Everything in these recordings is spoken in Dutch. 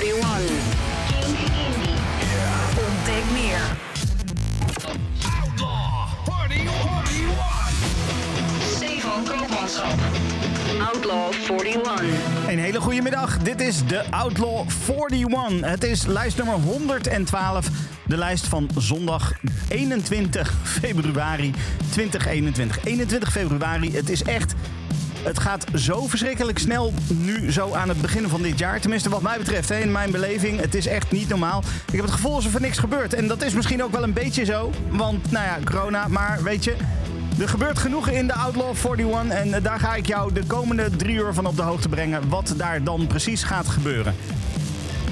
41. Ontdek meer. Outlaw 41. Stefan Koopmanschap. Outlaw 41. Een hele goede middag. Dit is de Outlaw 41. Het is lijst nummer 112. De lijst van zondag 21 februari 2021. 21 februari. Het is echt. Het gaat zo verschrikkelijk snel nu zo aan het begin van dit jaar. Tenminste wat mij betreft, hè, in mijn beleving. Het is echt niet normaal. Ik heb het gevoel alsof er niks gebeurt. En dat is misschien ook wel een beetje zo. Want, nou ja, corona. Maar weet je, er gebeurt genoeg in de Outlaw 41 en eh, daar ga ik jou de komende drie uur van op de hoogte brengen wat daar dan precies gaat gebeuren.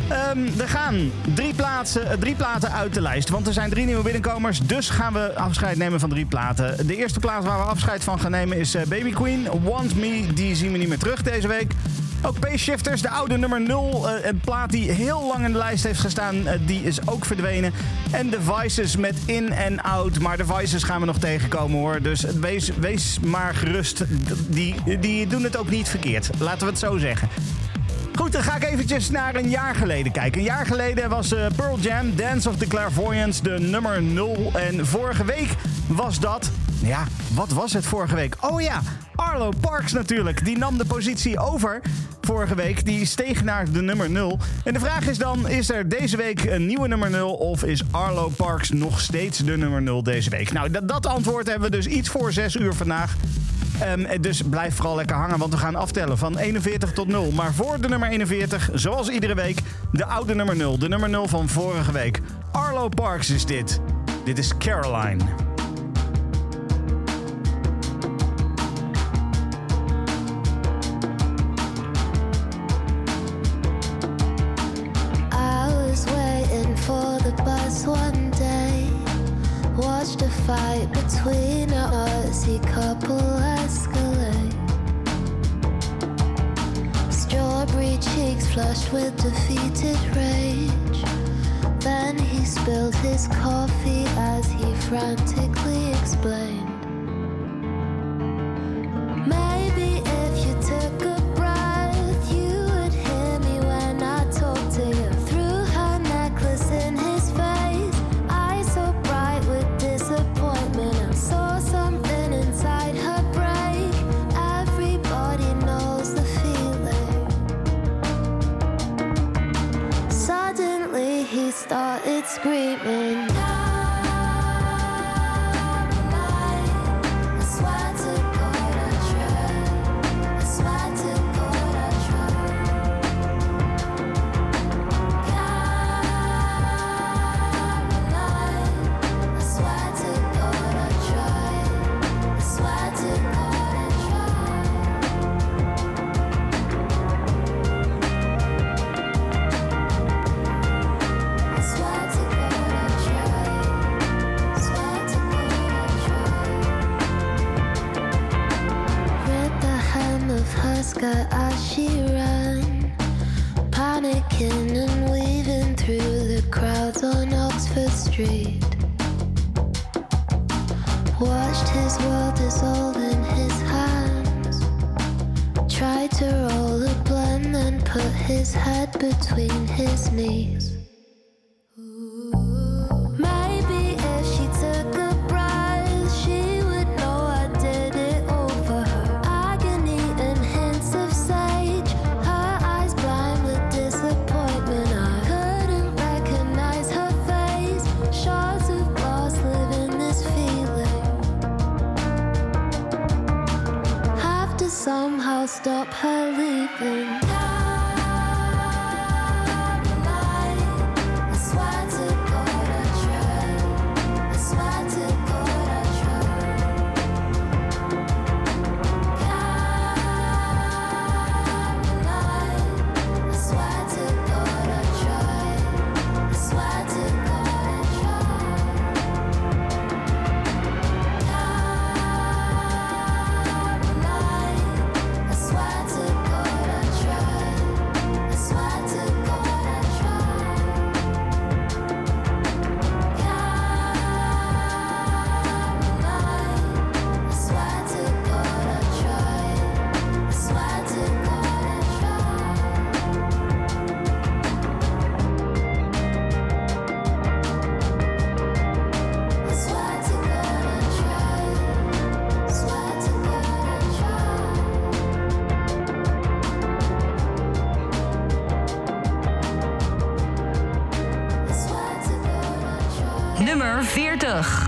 Ehm, er gaan drie, plaatsen, eh, drie platen uit de lijst, want er zijn drie nieuwe binnenkomers. Dus gaan we afscheid nemen van drie platen. De eerste plaat waar we afscheid van gaan nemen is eh, Baby Queen. Want Me, die zien we niet meer terug deze week. Ook P-Shifters, de oude nummer 0. eh, een plaat die heel lang in de lijst heeft gestaan, die is ook verdwenen. En de Vices met In en Out. Maar de Vices gaan we nog tegenkomen hoor. Dus wees, wees maar gerust. Die, die doen het ook niet verkeerd. Laten we het zo zeggen. Goed, dan ga ik eventjes naar een jaar geleden kijken. Een jaar geleden was eh, Pearl Jam, Dance of the Clairvoyants, de nummer 0. En vorige week was dat... Ja, wat was het vorige week? Oh ja, Arlo Parks natuurlijk. Die nam de positie over vorige week. Die steeg naar de nummer 0. En de vraag is dan, is er deze week een nieuwe nummer 0... of is Arlo Parks nog steeds de nummer 0 deze week? Nou, dat, dat antwoord hebben we dus iets voor 6 uur vandaag. Ehm, dus blijf vooral lekker hangen, want we gaan aftellen van 41 tot 0. Maar voor de nummer 41, zoals iedere week, de oude nummer 0. De nummer 0 van vorige week. Arlo Parks is dit. Dit is Caroline. front. nummer 40.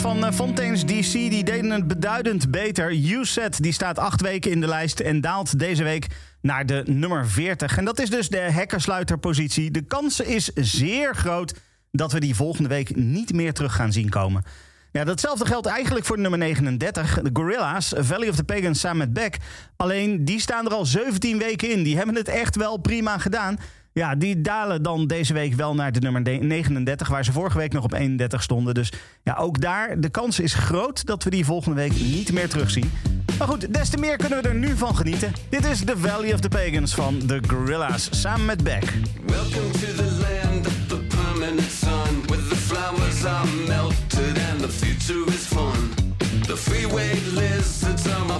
Van eh, Fontaine's DC die deden het beduidend beter. Said die staat acht weken in de lijst en daalt deze week naar de nummer 40. En dat is dus de hekkersluiterpositie. De kans is zeer groot dat we die volgende week niet meer terug gaan zien komen. Ja, datzelfde geldt eigenlijk voor nummer 39, de Gorilla's, Valley of the Pagans samen met Beck. Alleen die staan er al 17 weken in. Die hebben het echt wel prima gedaan. Ja, die dalen dan deze week wel naar de nummer 39, waar ze vorige week nog op 31 stonden. Dus ja, ook daar, de kans is groot dat we die volgende week niet meer terugzien. Maar goed, des te meer kunnen we er nu van genieten. Dit is The Valley of the Pagans van The Gorilla's samen met Beck. Welcome to the land of the permanent sun, the flowers melted and the fun. The freeway lizards are my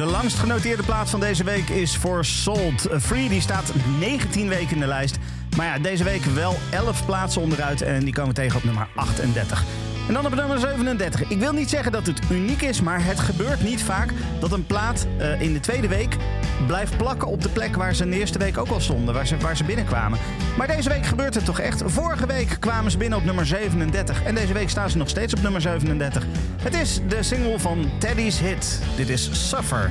De langst genoteerde plaats van deze week is voor Salt Free. Die staat 19 weken in de lijst. Maar ja, deze week wel 11 plaatsen onderuit en die komen tegen op nummer 38. En dan op nummer 37. Ik wil niet zeggen dat het uniek is, maar het gebeurt niet vaak dat een plaat eh, in de tweede week blijft plakken op de plek waar ze in de eerste week ook al stonden, waar ze, waar ze binnenkwamen. Maar deze week gebeurt het toch echt. Vorige week kwamen ze binnen op nummer 37 en deze week staan ze nog steeds op nummer 37. Het is de single van Teddy's Hit. Dit is Suffer.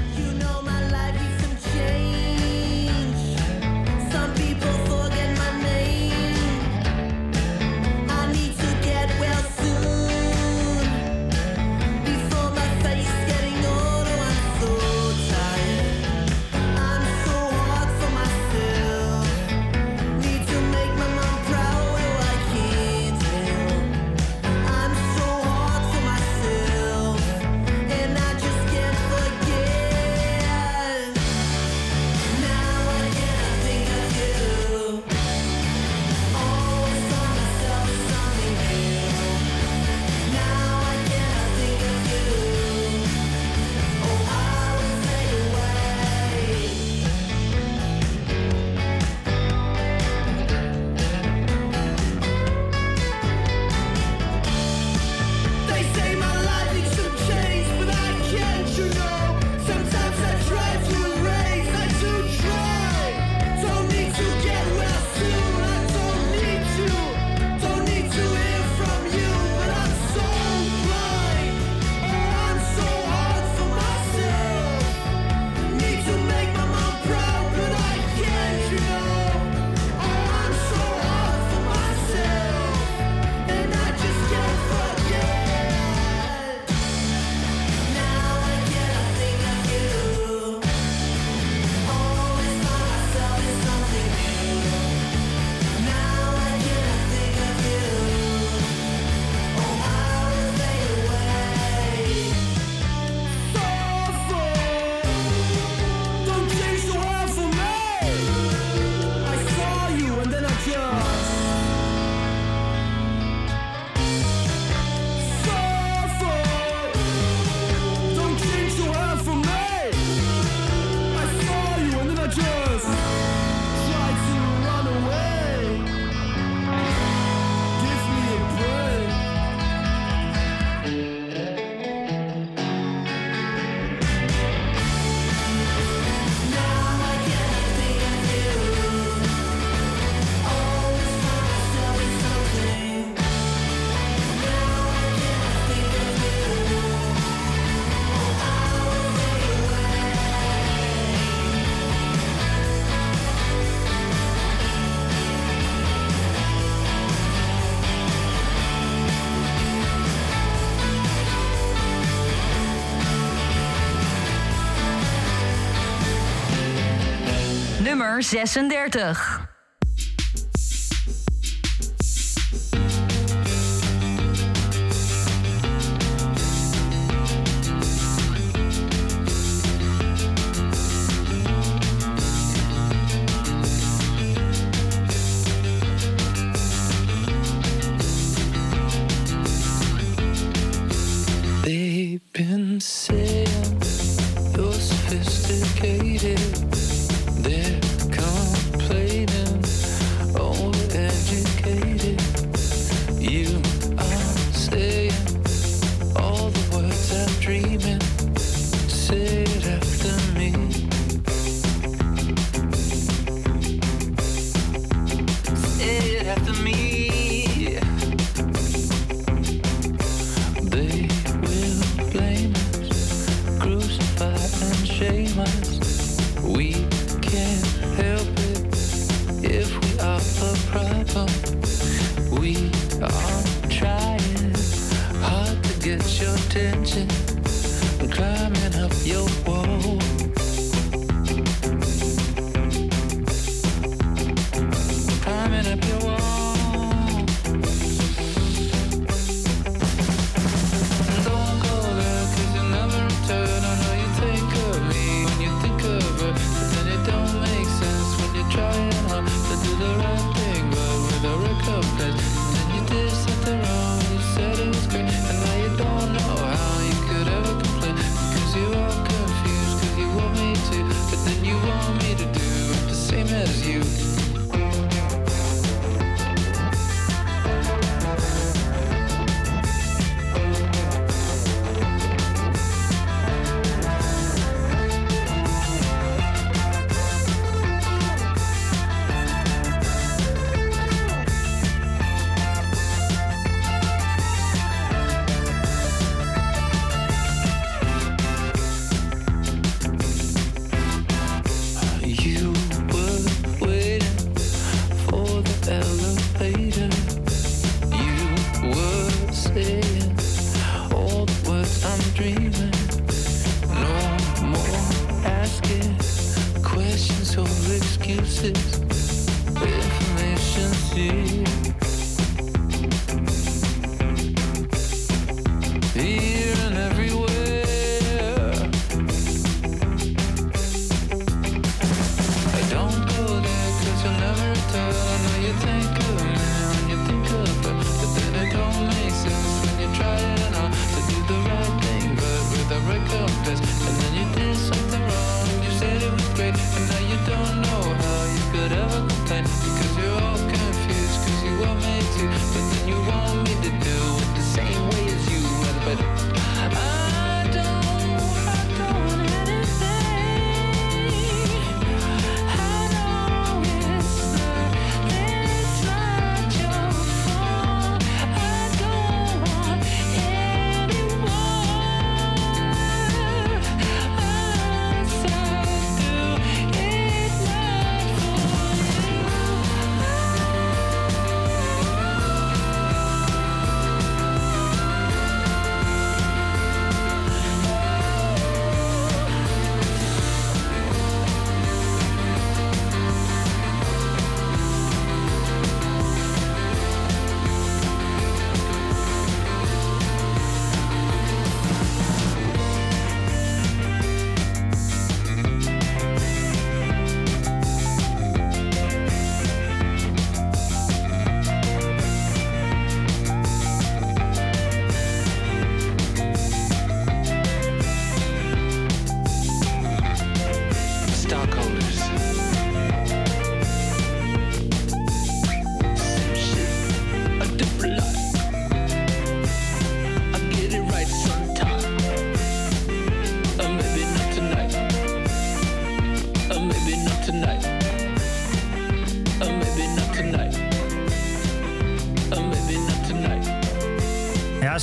36.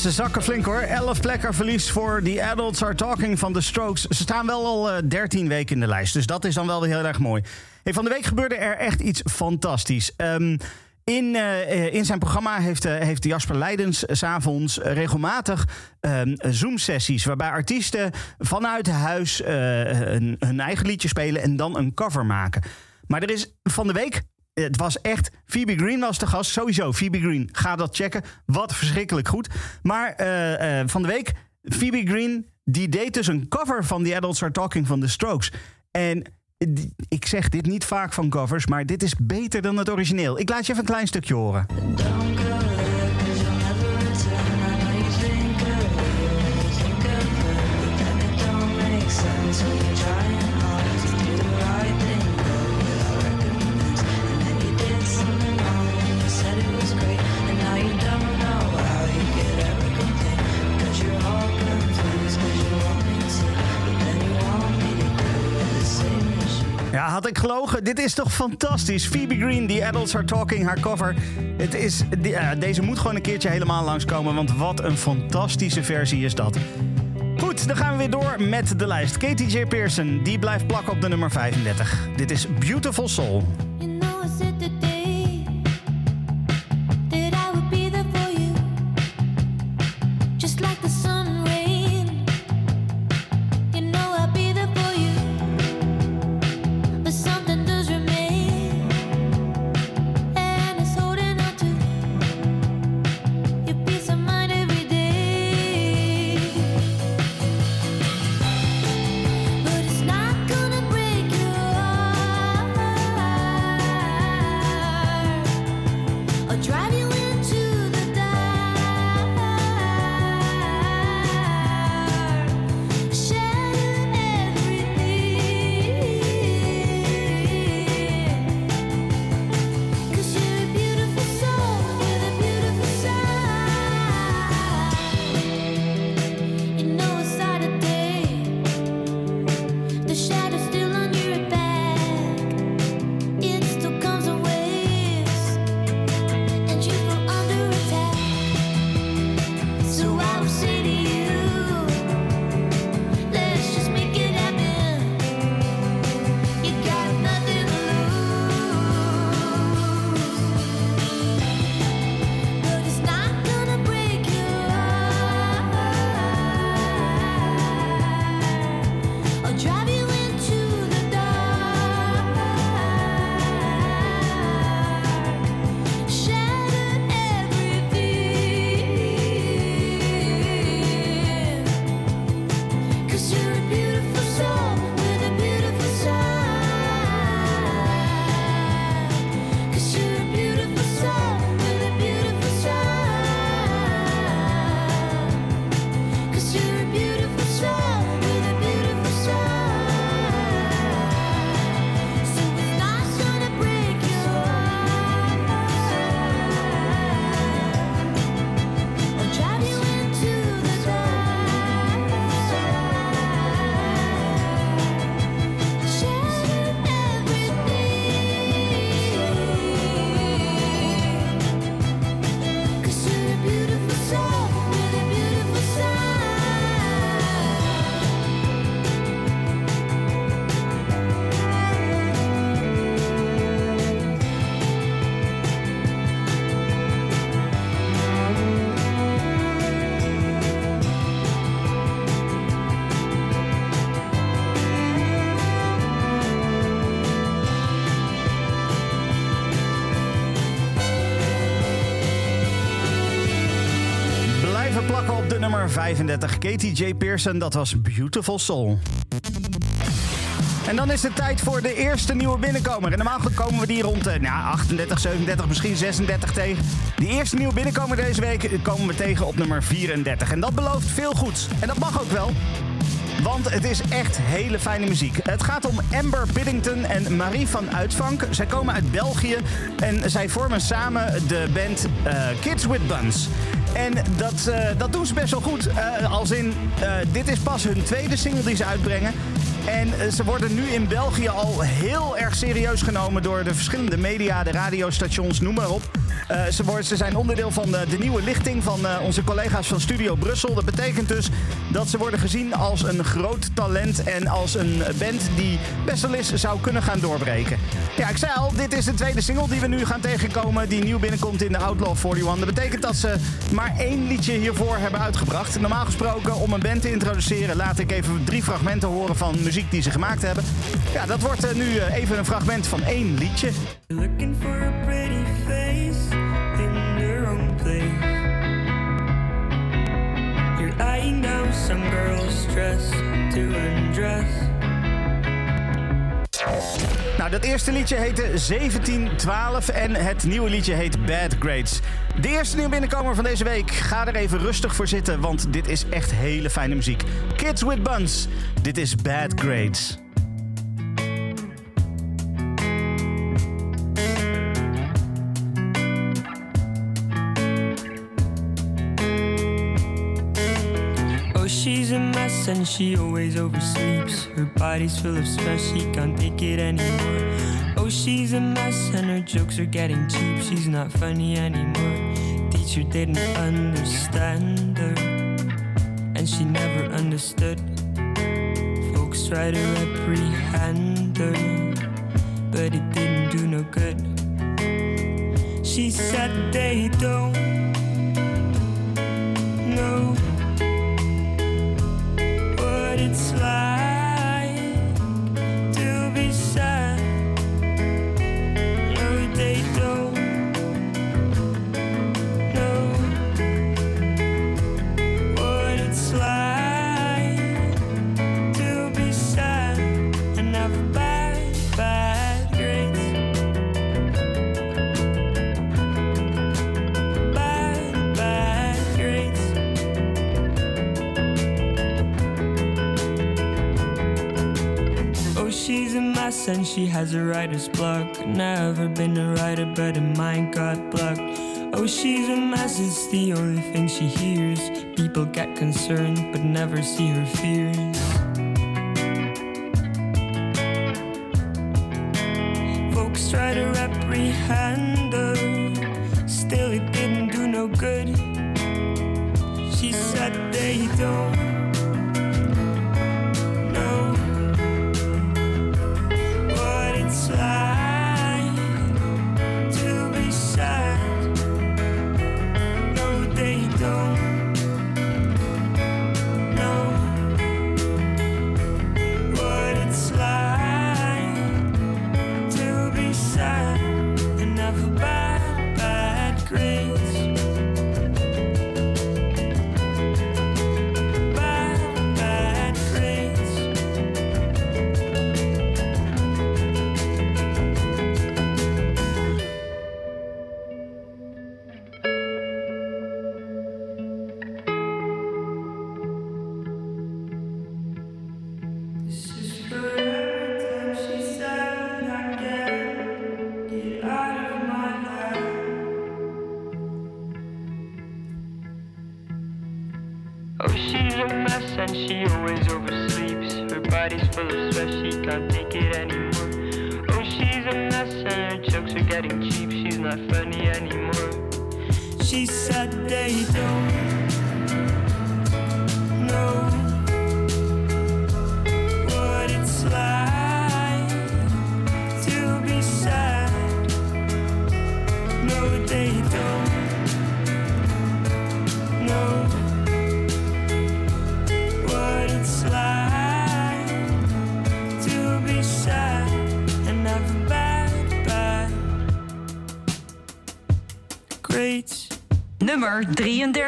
ze zakken flink hoor. elf plekken verlies voor The Adults Are Talking van The Strokes. Ze staan wel al eh, dertien weken in de lijst, dus dat is dan wel heel erg mooi. Hey, van de week gebeurde er echt iets fantastisch. Ehm, in, eh, eh, in zijn programma heeft, heeft Jasper Leidens s s'avonds regelmatig ehm, Zoom-sessies. Waarbij artiesten vanuit huis hun eigen liedje spelen en dan een cover maken. Maar er is van de week het was echt. Phoebe Green was de gast. Sowieso, Phoebe Green. Ga dat checken. Wat verschrikkelijk goed. Maar eh, eh, van de week. Phoebe Green. Die deed dus een cover van The Adults Are Talking van The Strokes. En die- ik zeg dit niet vaak van covers. Maar dit is beter dan het origineel. Ik laat je even een klein stukje horen. Ik gelogen. Dit is toch fantastisch. Phoebe Green, The Adults Are Talking, haar cover. Het is, ja, deze moet gewoon een keertje helemaal langskomen. Want wat een fantastische versie is dat. Goed, dan gaan we weer door met de lijst. Katie J. Pearson, die blijft plakken op de nummer 35. Dit is Beautiful Soul. 35. Katie J. Pearson, dat was Beautiful Soul. En dan is het tijd voor de eerste nieuwe binnenkomer. En normaal komen we die rond eh, nou, 38, 37, misschien 36 tegen. Die eerste nieuwe binnenkomer deze week komen we tegen op nummer 34. En dat belooft veel goeds. En dat mag ook wel. Want het is echt hele fijne muziek. Het gaat om Amber Biddington en Marie van Uitvank. Zij komen uit België en zij vormen samen de band eh, Kids with Buns. En dat, eh, dat doen ze best wel goed. Eh, als in, eh, dit is pas hun tweede single die ze uitbrengen. En ze worden nu in België al heel erg serieus genomen door de verschillende media, de radiostations, noem maar op. Ze, worden, ze zijn onderdeel van de, de nieuwe lichting van onze collega's van Studio Brussel. Dat betekent dus dat ze worden gezien als een groot talent en als een band die best wel eens zou kunnen gaan doorbreken. Ja, ik zei al, dit is de tweede single die we nu gaan tegenkomen, die nieuw binnenkomt in de Outlaw 41. Dat betekent dat ze maar één liedje hiervoor hebben uitgebracht. Normaal gesproken, om een band te introduceren, laat ik even drie fragmenten horen van muziek die ze gemaakt hebben. Ja, dat wordt eh, nu eh, even een fragment van één liedje. Nou, dat eerste liedje heette 1712 en het nieuwe liedje heet Bad Grades. De eerste nieuwe binnenkomer van deze week. Ga er even rustig voor zitten, want dit is echt hele fijne muziek. Kids with Buns, dit is Bad Grades. She always oversleeps. Her body's full of stress, she can't take it anymore. Oh, she's a mess and her jokes are getting cheap. She's not funny anymore. Teacher didn't understand her, and she never understood. Folks try to reprehend her, but it didn't do no good. She said they don't know what and she has a writer's block. Never been a writer, but her mind got blocked. Oh, she's a mess, it's the only thing she hears. People get concerned, but never see her fears.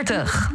33.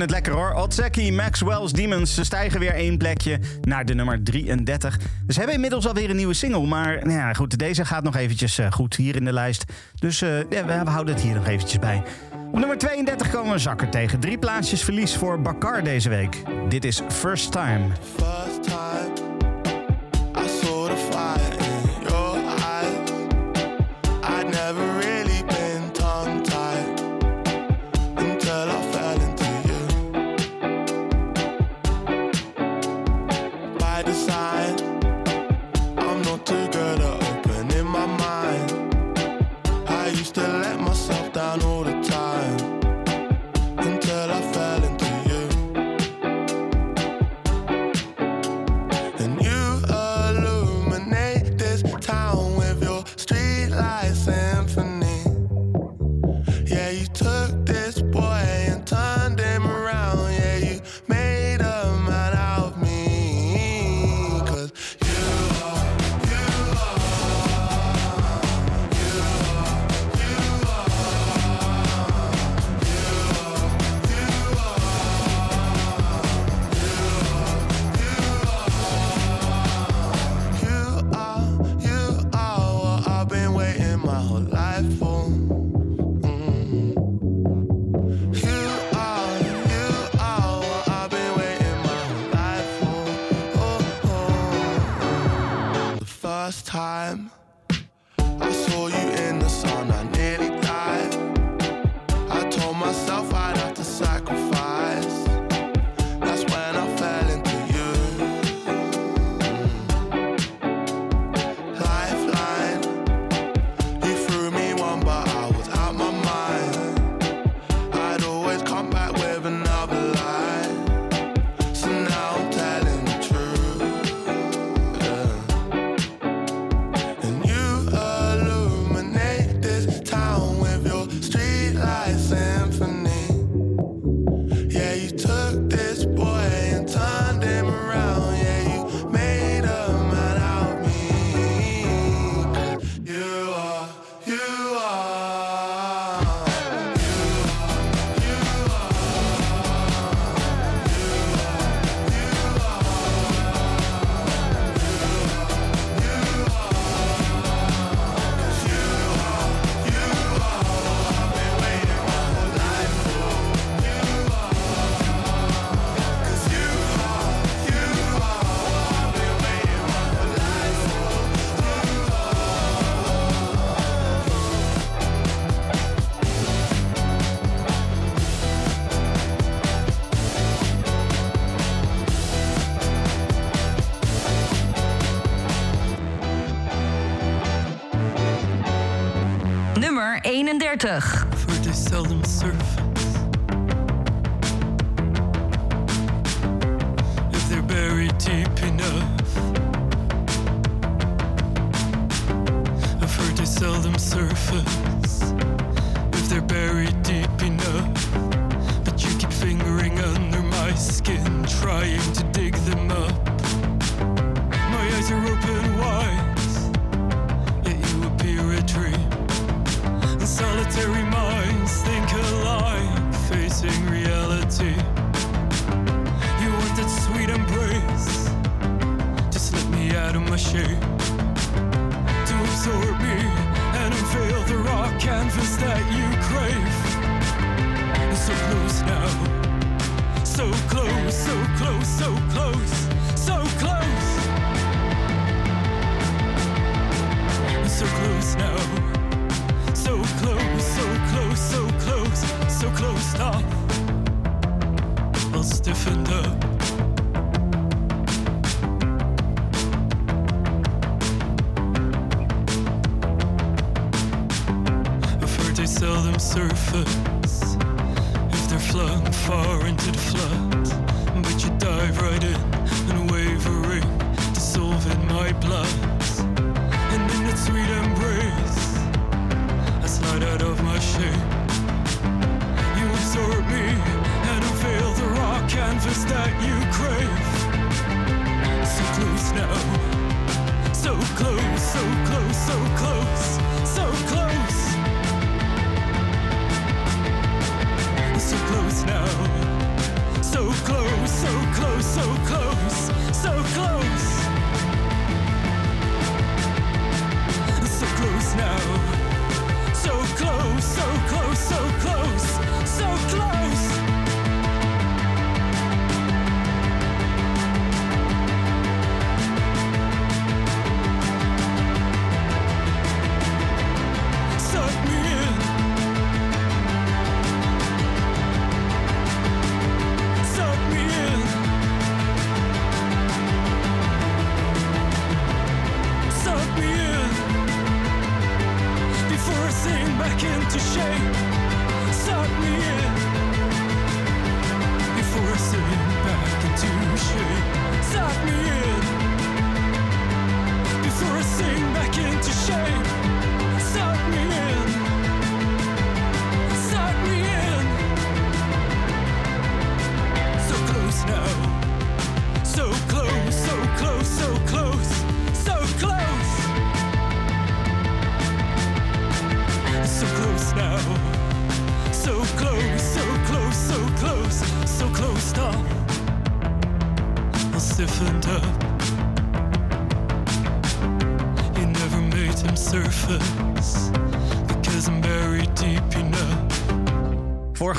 het lekker hoor. Otseki, Maxwell's Demons, ze stijgen weer één plekje naar de nummer 33. Ze hebben inmiddels alweer een nieuwe single, maar nou ja, goed, deze gaat nog eventjes eh, goed hier in de lijst. Dus eh, ja, we, houden het hier nog eventjes bij. Op nummer 32 komen we zakken tegen. Drie plaatsjes verlies voor Bakar deze week. Dit is First Time. 40. For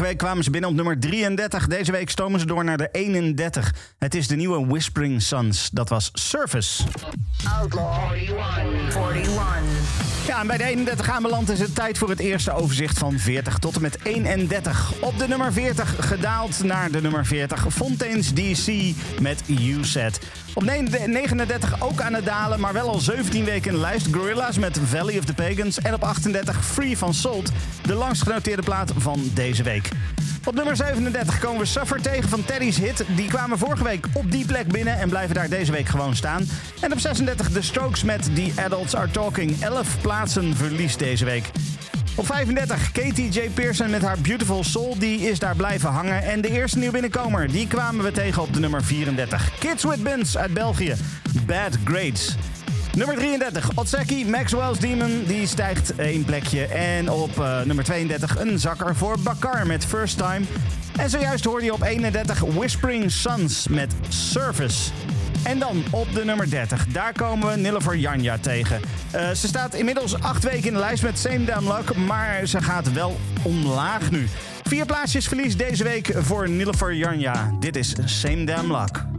week kwamen ze binnen op nummer 33. Deze week stomen ze door naar de 31. Het is de nieuwe Whispering Suns. Dat was Surface. Outlaw 41. 41. Ja, en bij de 31 aanbeland is het tijd voor het eerste overzicht van 40 tot en met 31. Op de nummer 40 gedaald naar de nummer 40. Fontaine's DC met Said. Op ne- 39 ook aan het dalen, maar wel al 17 weken in lijst. Gorilla's met Valley of the Pagans. En op 38 Free van Salt, de langst genoteerde plaat van deze week. Op nummer 37 komen we Suffer tegen van Teddy's Hit. Die kwamen vorige week op die plek binnen en blijven daar deze week gewoon staan. En op 36 The Strokes met The Adults Are Talking. 11 plaatsen verlies deze week. Op 35 Katie J. Pearson met haar Beautiful Soul. Die is daar blijven hangen. En de eerste nieuw binnenkomer, die kwamen we tegen op de nummer 34. Kids with Buns uit België. Bad Grades. Nummer 33, Otseki, Maxwell's Demon, die stijgt één plekje. En op eh, nummer 32 een zakker voor Bakar met First Time. En zojuist hoorde je op 31 Whispering Suns met Service. En dan op de nummer 30, daar komen we Nilüfer Janja tegen. Eh, ze staat inmiddels acht weken in de lijst met Same Damn Luck, maar ze gaat wel omlaag nu. Vier plaatsjes verlies deze week voor Nilüfer Janja. Dit is Same Damn Luck.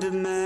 We're back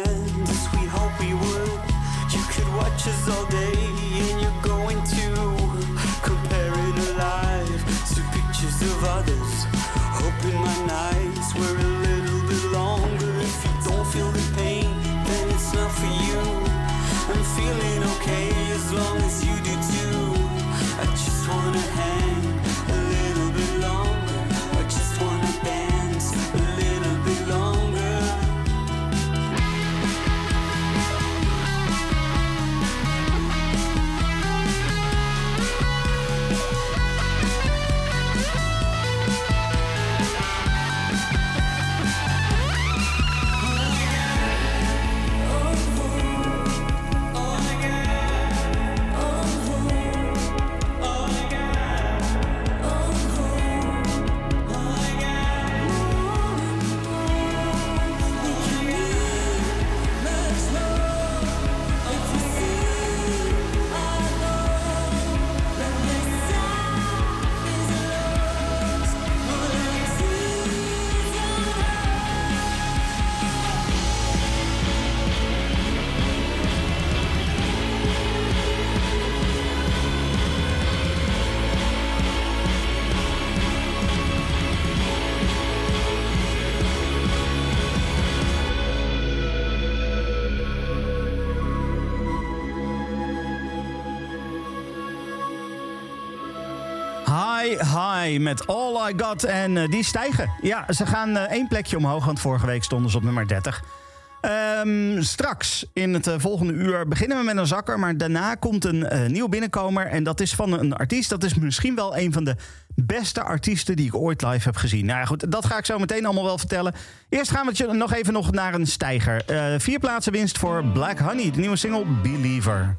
Met All I Got. En eh, die stijgen. Ja, ze gaan eh, één plekje omhoog, want vorige week stonden ze op nummer 30. Ehm, straks in het eh, volgende uur beginnen we met een zakker. Maar daarna komt een nieuw binnenkomer. En dat is van een artiest. Dat is misschien wel een van de beste artiesten die ik ooit live heb gezien. Nou ja, goed, dat ga ik zo meteen allemaal wel vertellen. Eerst gaan we nog even nog naar een stijger. Vier plaatsen winst voor Black Honey, de nieuwe single believer,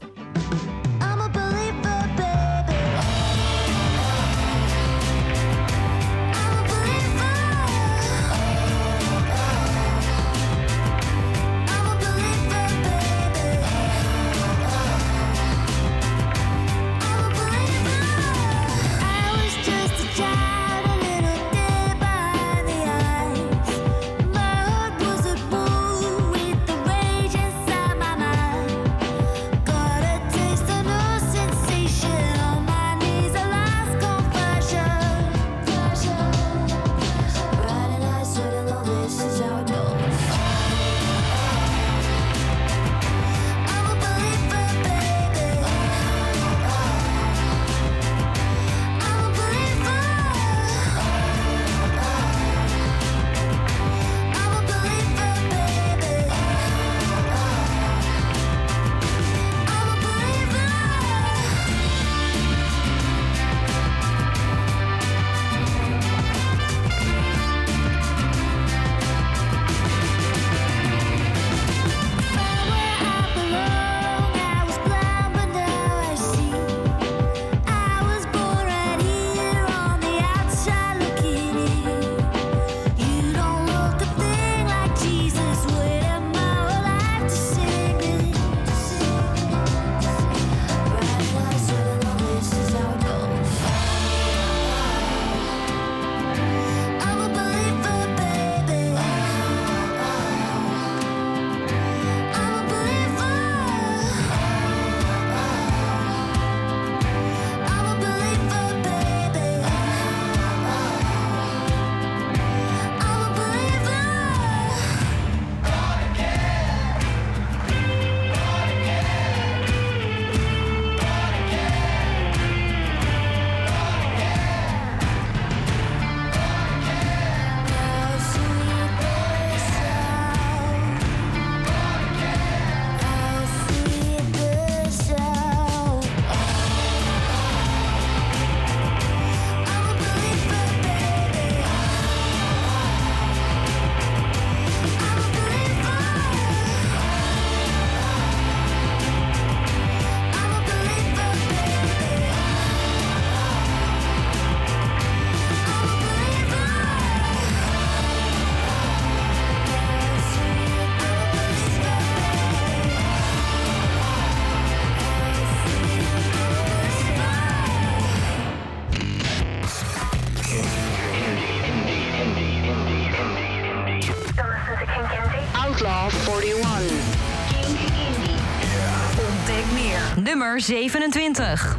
27.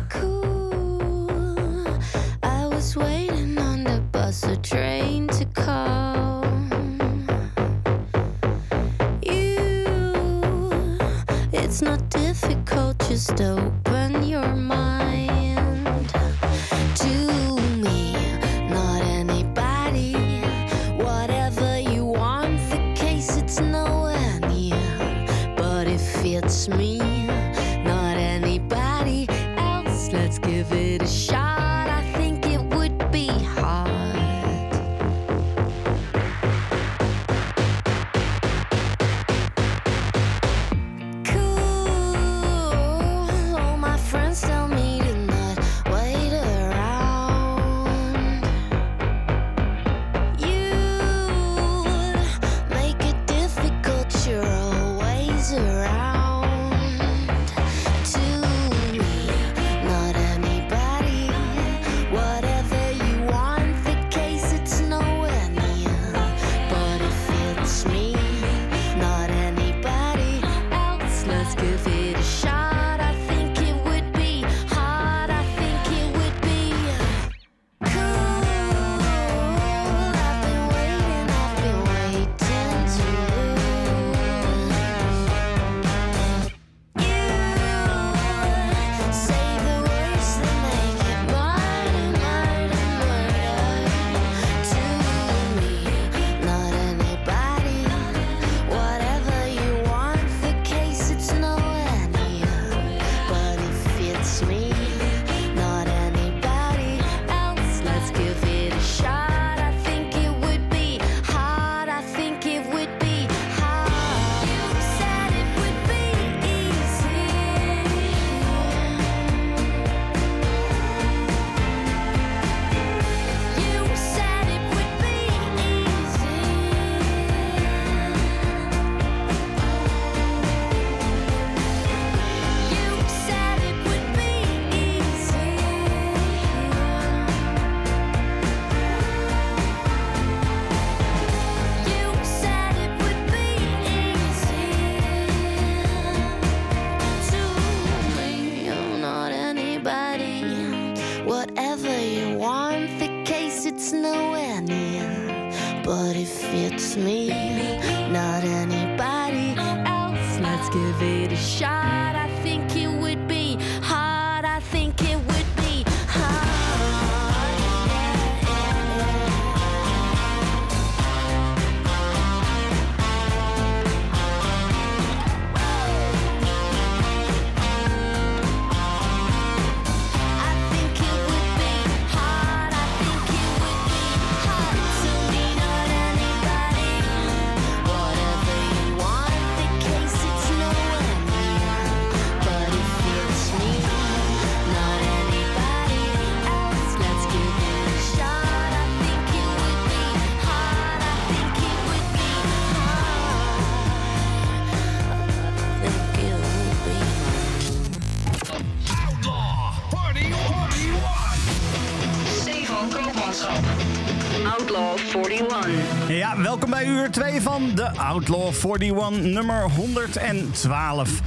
2 van de Outlaw 41, nummer 112.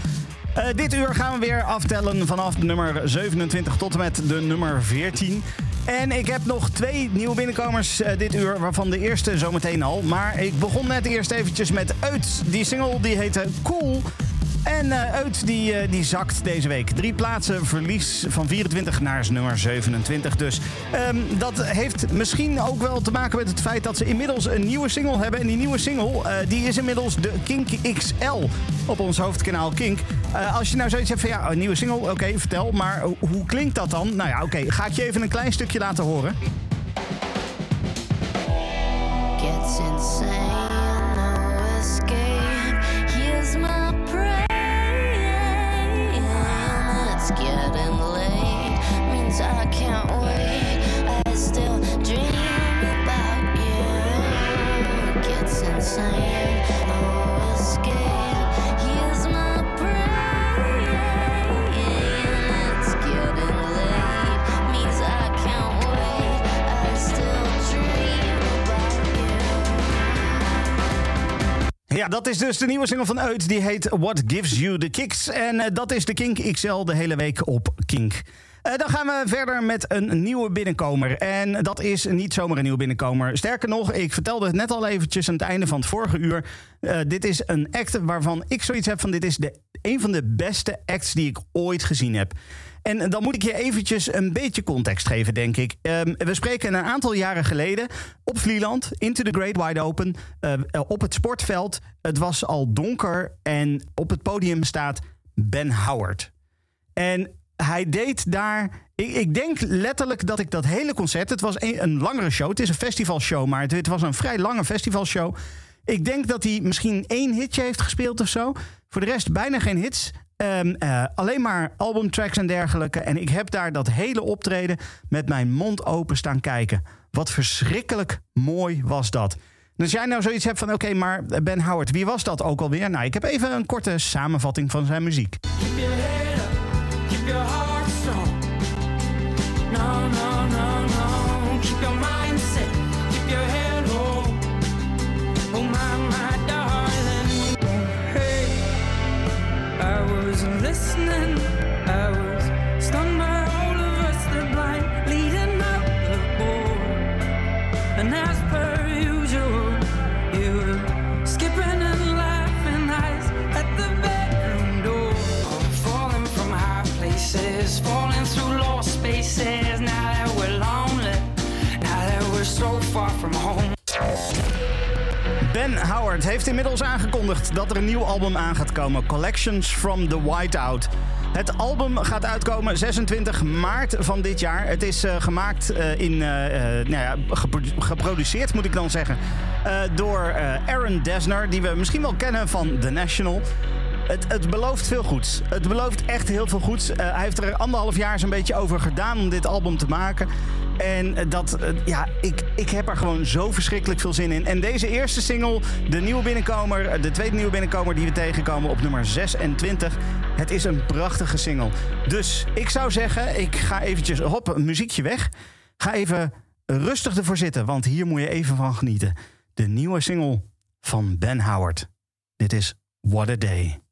Eh, dit uur gaan we weer aftellen vanaf de nummer 27 tot en met de nummer 14. En ik heb nog twee nieuwe binnenkomers eh, dit uur, waarvan de eerste zometeen al. Maar ik begon net eerst eventjes met Uit. Die single die heette Cool. En eh, Uit die, eh, die zakt deze week. Drie plaatsen verlies van 24 naar nummer 27 dus. Ehm, dat heeft misschien ook wel te maken met het feit dat ze inmiddels een nieuwe single hebben. En die nieuwe single eh, die is inmiddels de Kink XL op ons hoofdkanaal Kink. Als je nou zoiets hebt van ja, een nieuwe single, oké, vertel. Maar hoe klinkt dat dan? Nou ja, oké, ga ik je even een klein stukje laten horen. Is dus de nieuwe single van Uit. Die heet What Gives You the Kicks. En eh, dat is de Kink XL de hele week op Kink. Eh, dan gaan we verder met een nieuwe binnenkomer. En dat is niet zomaar een nieuwe binnenkomer. Sterker nog, ik vertelde het net al eventjes aan het einde van het vorige uur. Eh, dit is een act waarvan ik zoiets heb van... dit is de, een van de beste acts die ik ooit gezien heb. En dan moet ik je eventjes een beetje context geven, denk ik. Ehm, we spreken een aantal jaren geleden op Vlieland, Into the Great Wide Open, eh, eh, op het sportveld. Het was al donker en op het podium staat Ben Howard. En hij deed daar. Ik, ik denk letterlijk dat ik dat hele concert. Het was een, langere show. Het is een festivalshow, maar het, het was een vrij lange festivalshow. Ik denk dat hij misschien één hitje heeft gespeeld of zo. Voor de rest bijna geen hits. Ehm, eh, alleen maar albumtracks en dergelijke. En ik heb daar dat hele optreden met mijn mond open staan kijken. Wat verschrikkelijk mooi was dat. En als jij nou zoiets hebt van: oké, maar Ben Howard, wie was dat ook alweer? Nou, ik heb even een korte samenvatting van zijn muziek. Keep places, falling through lost spaces. Now that we're lonely, now that we're so far from home. Ben Howard heeft inmiddels aangekondigd dat er een nieuw album aan gaat komen: Collections from the Whiteout. Het album gaat uitkomen 26 maart van dit jaar. Het is eh, gemaakt eh, in, eh, nou ja, gepro- geproduceerd moet ik dan zeggen, door Aaron Desner, die we misschien wel kennen van The National. Het, het belooft veel goeds. Het belooft echt heel veel goeds. Eh, hij heeft er anderhalf jaar zo'n beetje over gedaan om dit album te maken. En eh, dat, eh, ja, ik, ik heb er gewoon zo verschrikkelijk veel zin in. En deze eerste single, de nieuwe binnenkomer, de tweede nieuwe binnenkomer die we tegenkomen op nummer 26. Het is een prachtige single. Dus ik zou zeggen, ik ga eventjes, hop, een muziekje weg. Ga even rustig ervoor zitten, want hier moet je even van genieten. De nieuwe single van Ben Howard. Dit is What a Day.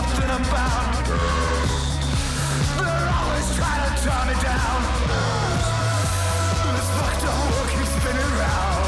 Nothing about. They're always trying to tie me down. This fucked up world keeps spinning round.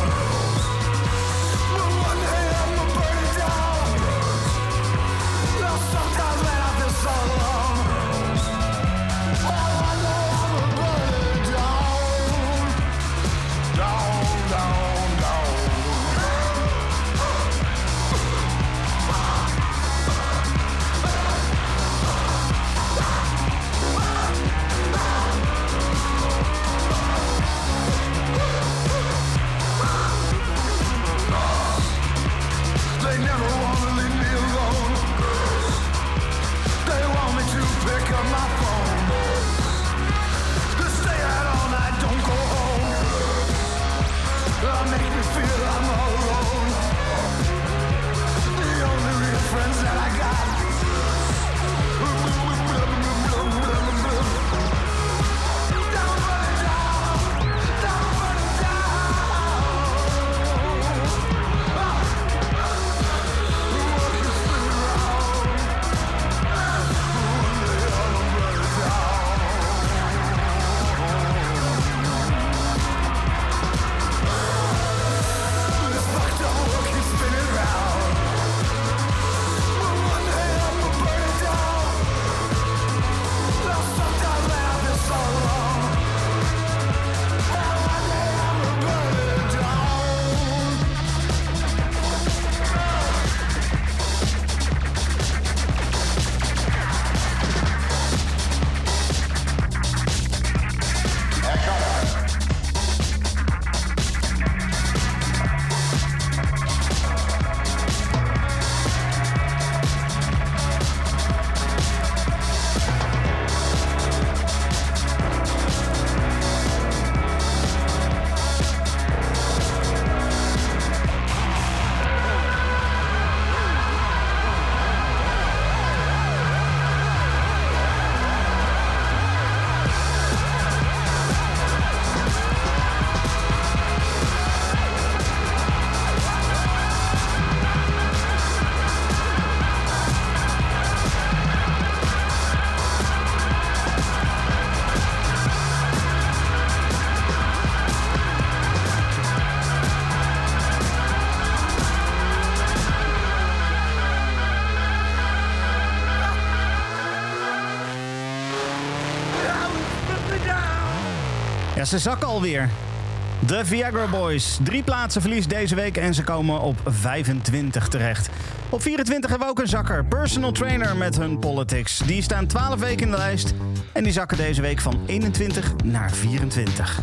Ja, ze zakken alweer. De Viagra Boys. Drie plaatsen verlies deze week en ze komen op 25 terecht. Op 24 hebben we ook een zakker. Personal Trainer met hun Politics. Die staan 12 weken in de lijst. En die zakken deze week van 21 naar 24.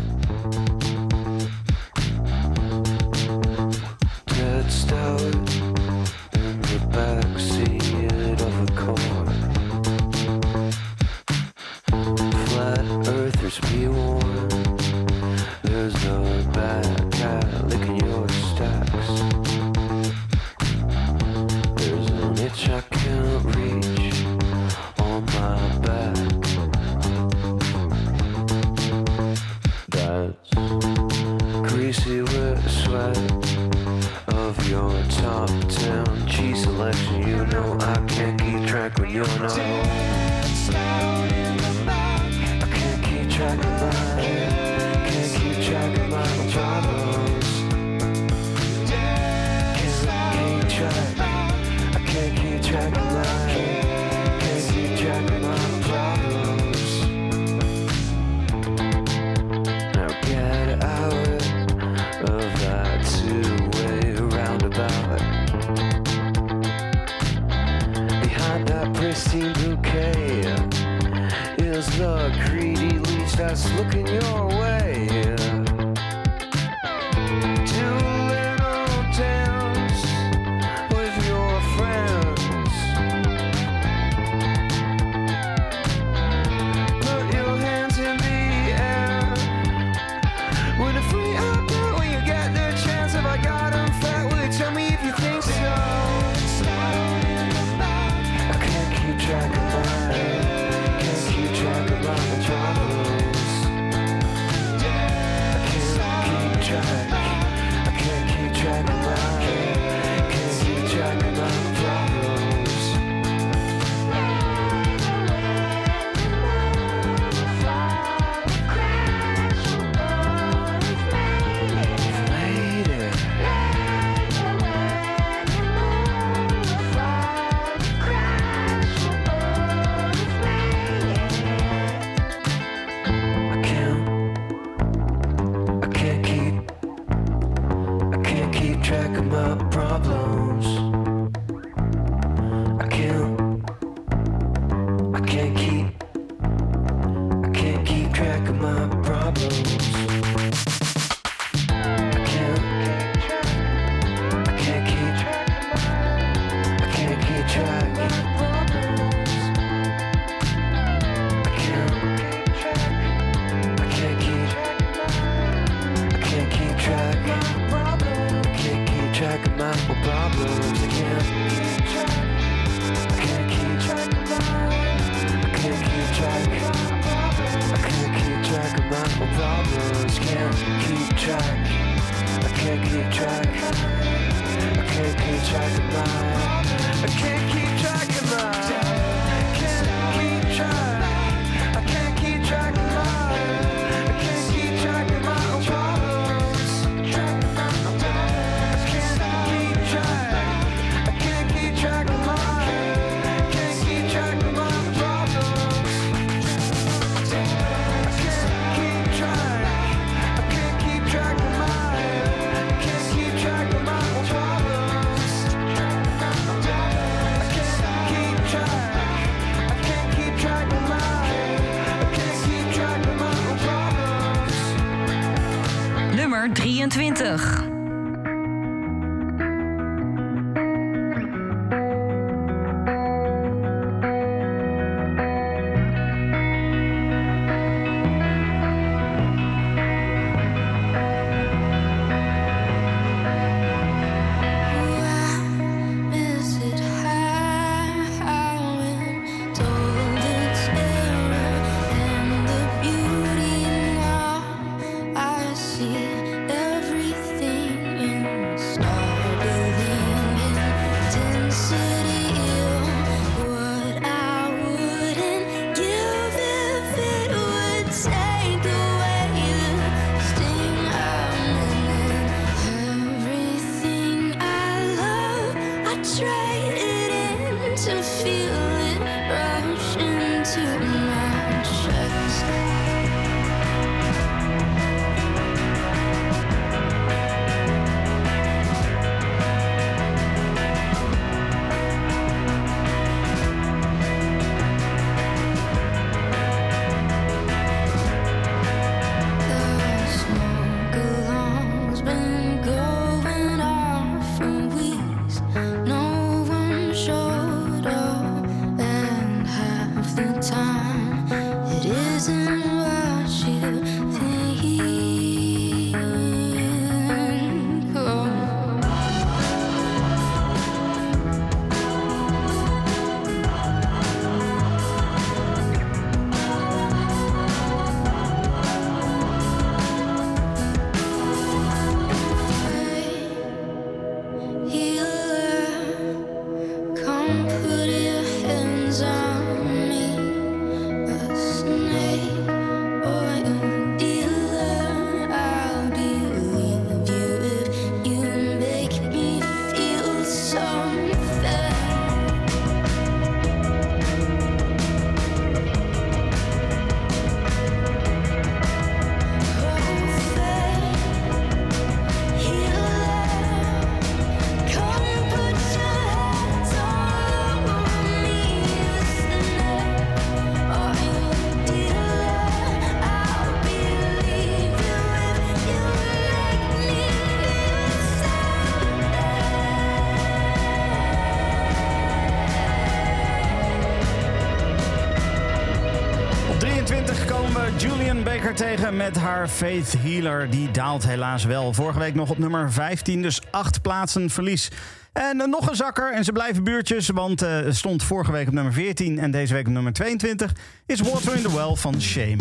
tegen met haar Faith Healer. Die daalt helaas wel. Vorige week nog op nummer 15, dus acht plaatsen verlies. En eh, nog een zakker, en ze blijven buurtjes, want uh, stond vorige week op nummer 14 en deze week op nummer 22, is Water in the Well van Shame.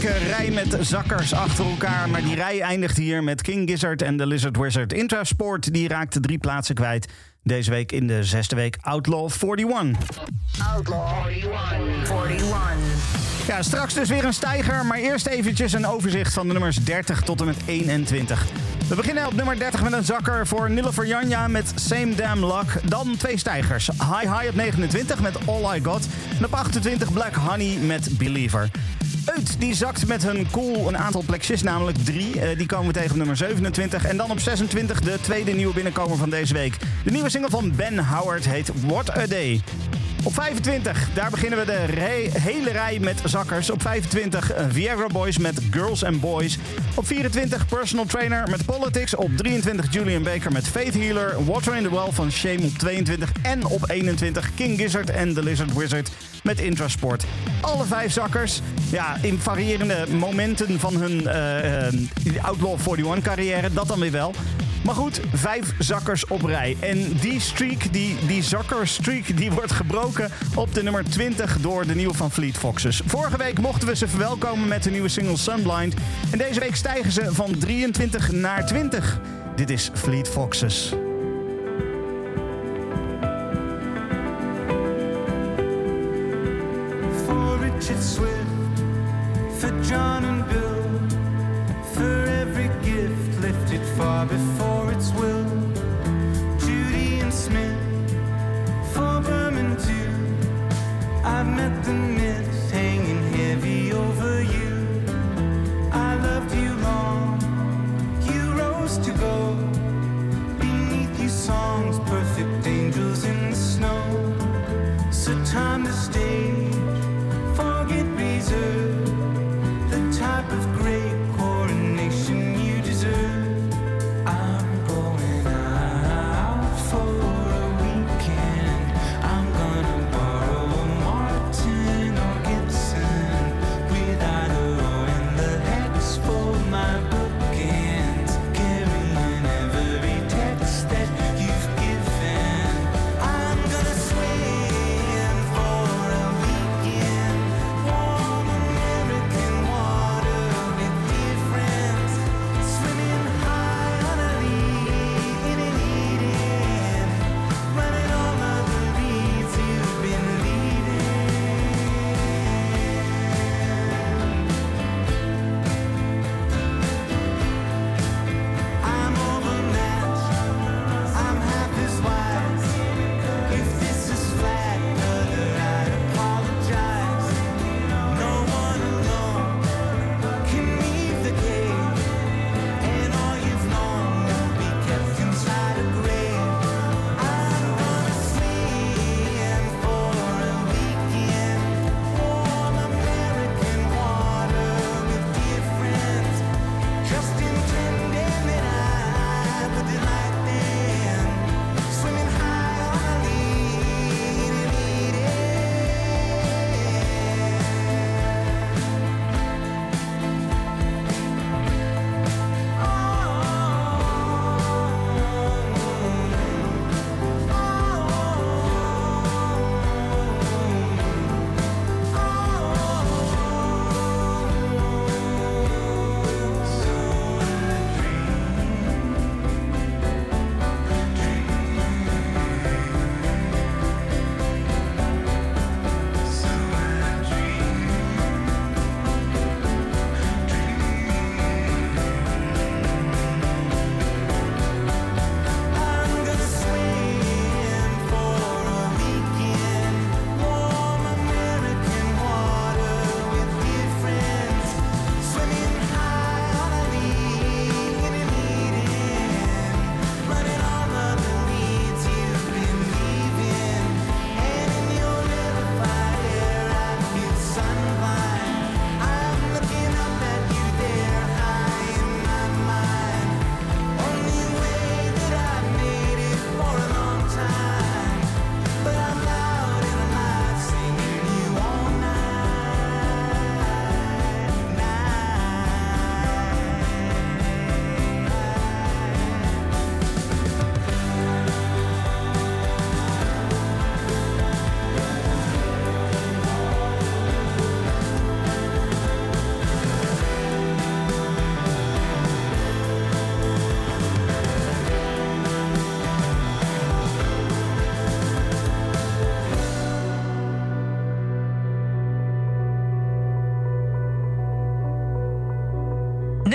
Flinke rij met zakkers achter elkaar. Maar die rij eindigt hier met King Gizzard en de Lizard Wizard. Intrasport die raakte drie plaatsen kwijt. Deze week in de zesde week Outlaw 41. Outlaw 41. Ja, straks dus weer een stijger, maar eerst eventjes een overzicht van de nummers 30 tot en met 21. We beginnen op nummer 30 met een zakker voor Nilüfer Janja met Same Damn Luck. Dan twee stijgers. High High op 29 met All I Got. En op 28 Black Honey met Believer. Uit die zakt met hun cool een aantal plekjes, namelijk drie. Eh, die komen tegen nummer 27. En dan op 26 de tweede nieuwe binnenkomer van deze week. De nieuwe single van Ben Howard heet What a Day. Op 25, daar beginnen we de hele rij met zakkers. Op 25 eh, Viagra Boys met Girls and Boys. Op 24 Personal Trainer met Politics. Op 23 Julian Baker met Faith Healer. Water in the Well van Shame op 22. En op 21 King Gizzard en The Lizard Wizard met Intrasport. Alle vijf zakkers, ja, in variërende momenten van hun eh, eh, Outlaw 41 carrière, dat dan weer wel. Maar goed, vijf zakkers op rij. En die streak, die, die zakkerstreak, die wordt gebroken op de nummer 20 door de nieuwe van Fleet Foxes. Vorige week mochten we ze verwelkomen met de nieuwe single Sunblind. En deze week stijgen ze van 23 naar 20. Dit is Fleet Foxes. Before its will. Judy and Smith, for Berman too. I've met the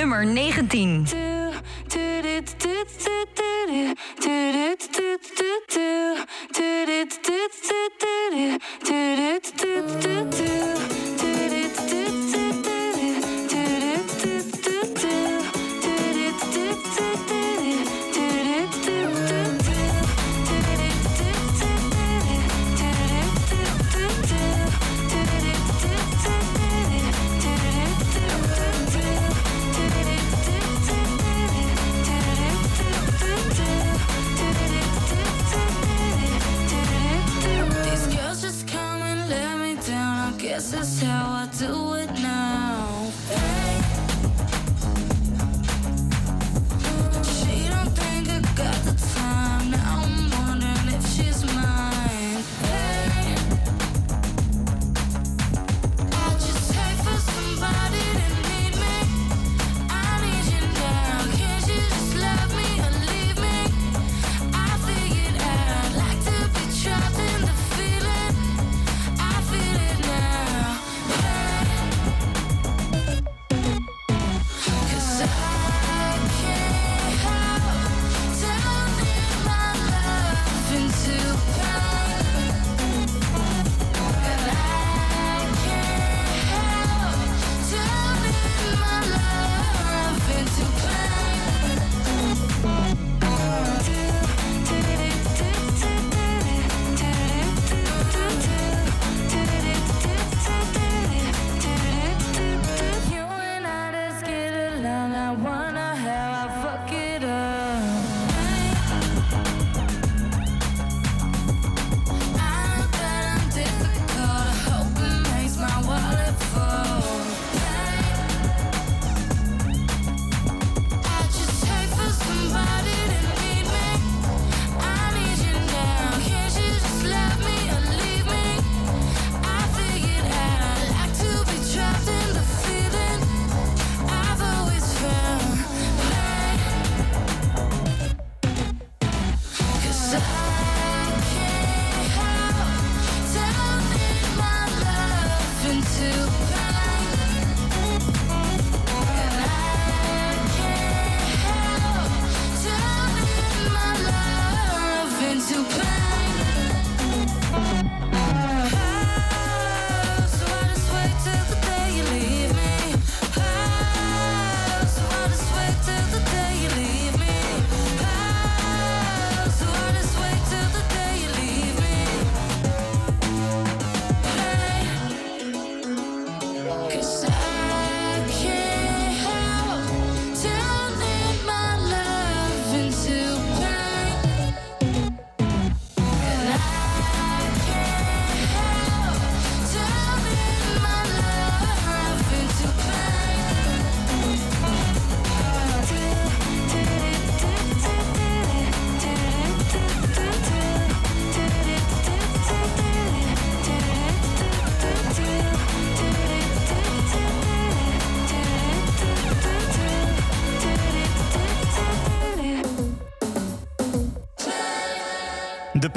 nummer 19.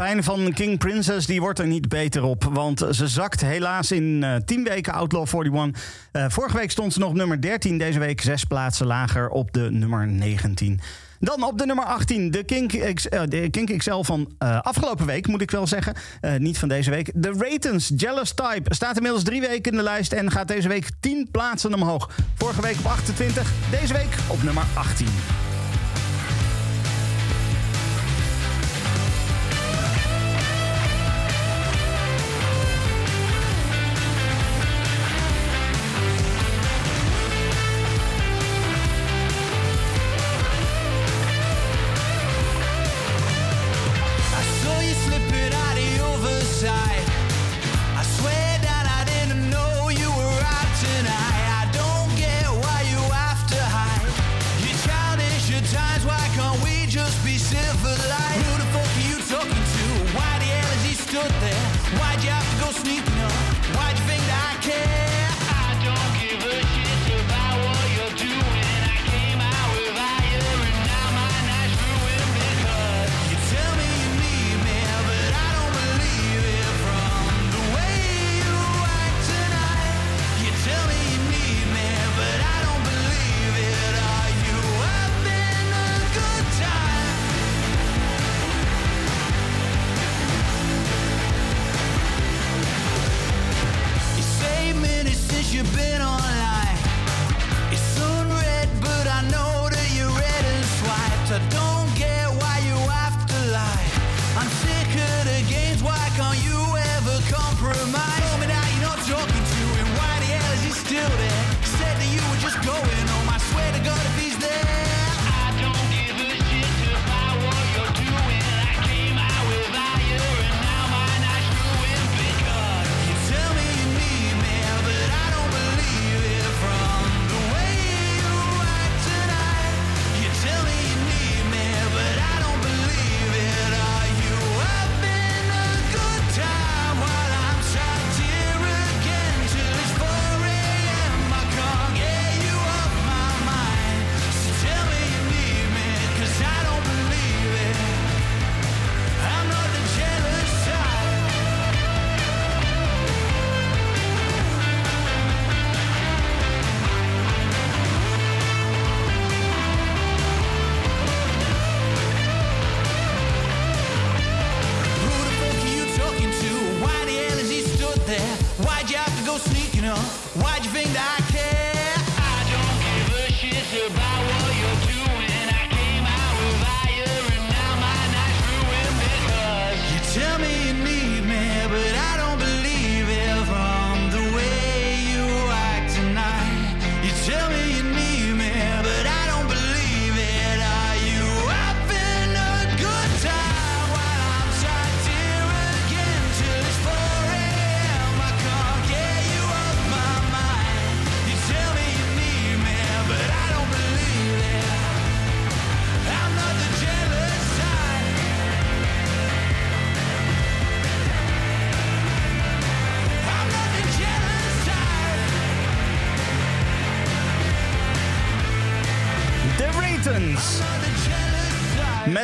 lijn van King Princess die wordt er niet beter op. Want ze zakt helaas in eh, uh, 10 weken Outlaw 41. Uh, eh, vorige week stond ze nog nummer 13. Deze week 6 plaatsen lager op de nummer 19. Dan op de nummer 18, de Kink, X, eh, uh, XL van uh, afgelopen week, moet ik wel zeggen. Uh, niet van deze week. De Ratens, Jealous Type staat inmiddels drie weken in de lijst en gaat deze week 10 plaatsen omhoog. Vorige week op 28, deze week op nummer 18.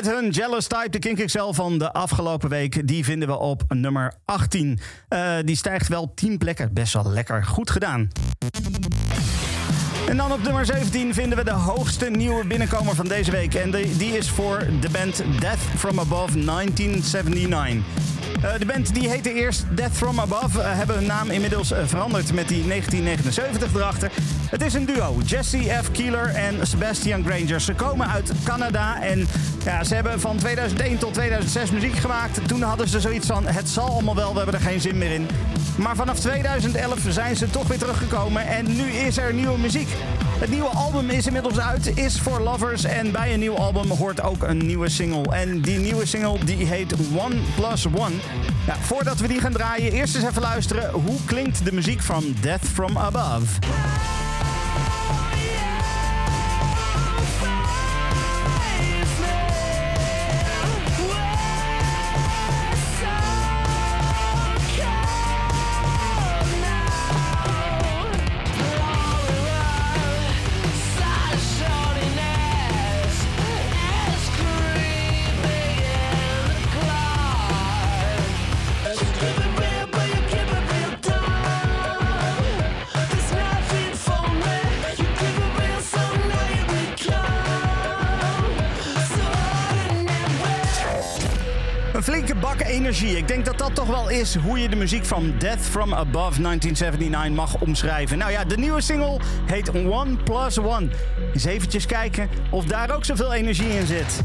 Met hun Jealous Type, de Kink XL van de afgelopen week, die vinden we op nummer 18. Eh, die stijgt wel 10 plekken. Best wel lekker. Goed gedaan. En dan op nummer 17 vinden we de hoogste nieuwe binnenkomer van deze week. En die, is voor de band Death From Above 1979. Eh, de band die heette eerst Death From Above, eh, hebben hun naam inmiddels veranderd met die 1979 erachter. Het is een duo, Jesse F. Keeler en Sebastian Granger. Ze komen uit Canada en ja, ze hebben van 2001 tot 2006 muziek gemaakt. Toen hadden ze zoiets van, het zal allemaal wel, we hebben er geen zin meer in. Maar vanaf 2011 zijn ze toch weer teruggekomen en nu is er nieuwe muziek. Het nieuwe album is inmiddels uit, is voor lovers. En bij een nieuw album hoort ook een nieuwe single. En die nieuwe single die heet One Plus One. Ja, voordat we die gaan draaien, eerst eens even luisteren. Hoe klinkt de muziek van Death From Above? Ik denk dat dat toch wel is hoe je de muziek van Death From Above 1979 mag omschrijven. Nou ja, de nieuwe single heet One Plus One. Eens eventjes kijken of daar ook zoveel energie in zit.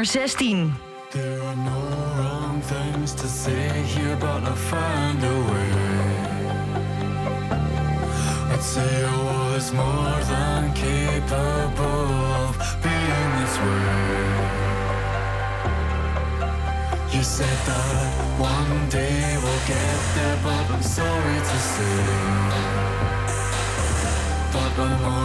nummer 16. There are no wrong things to say here, but I find a way. I'd say I was more than capable of being this way. You said that one day we'll get there, but I'm sorry to say. But I'm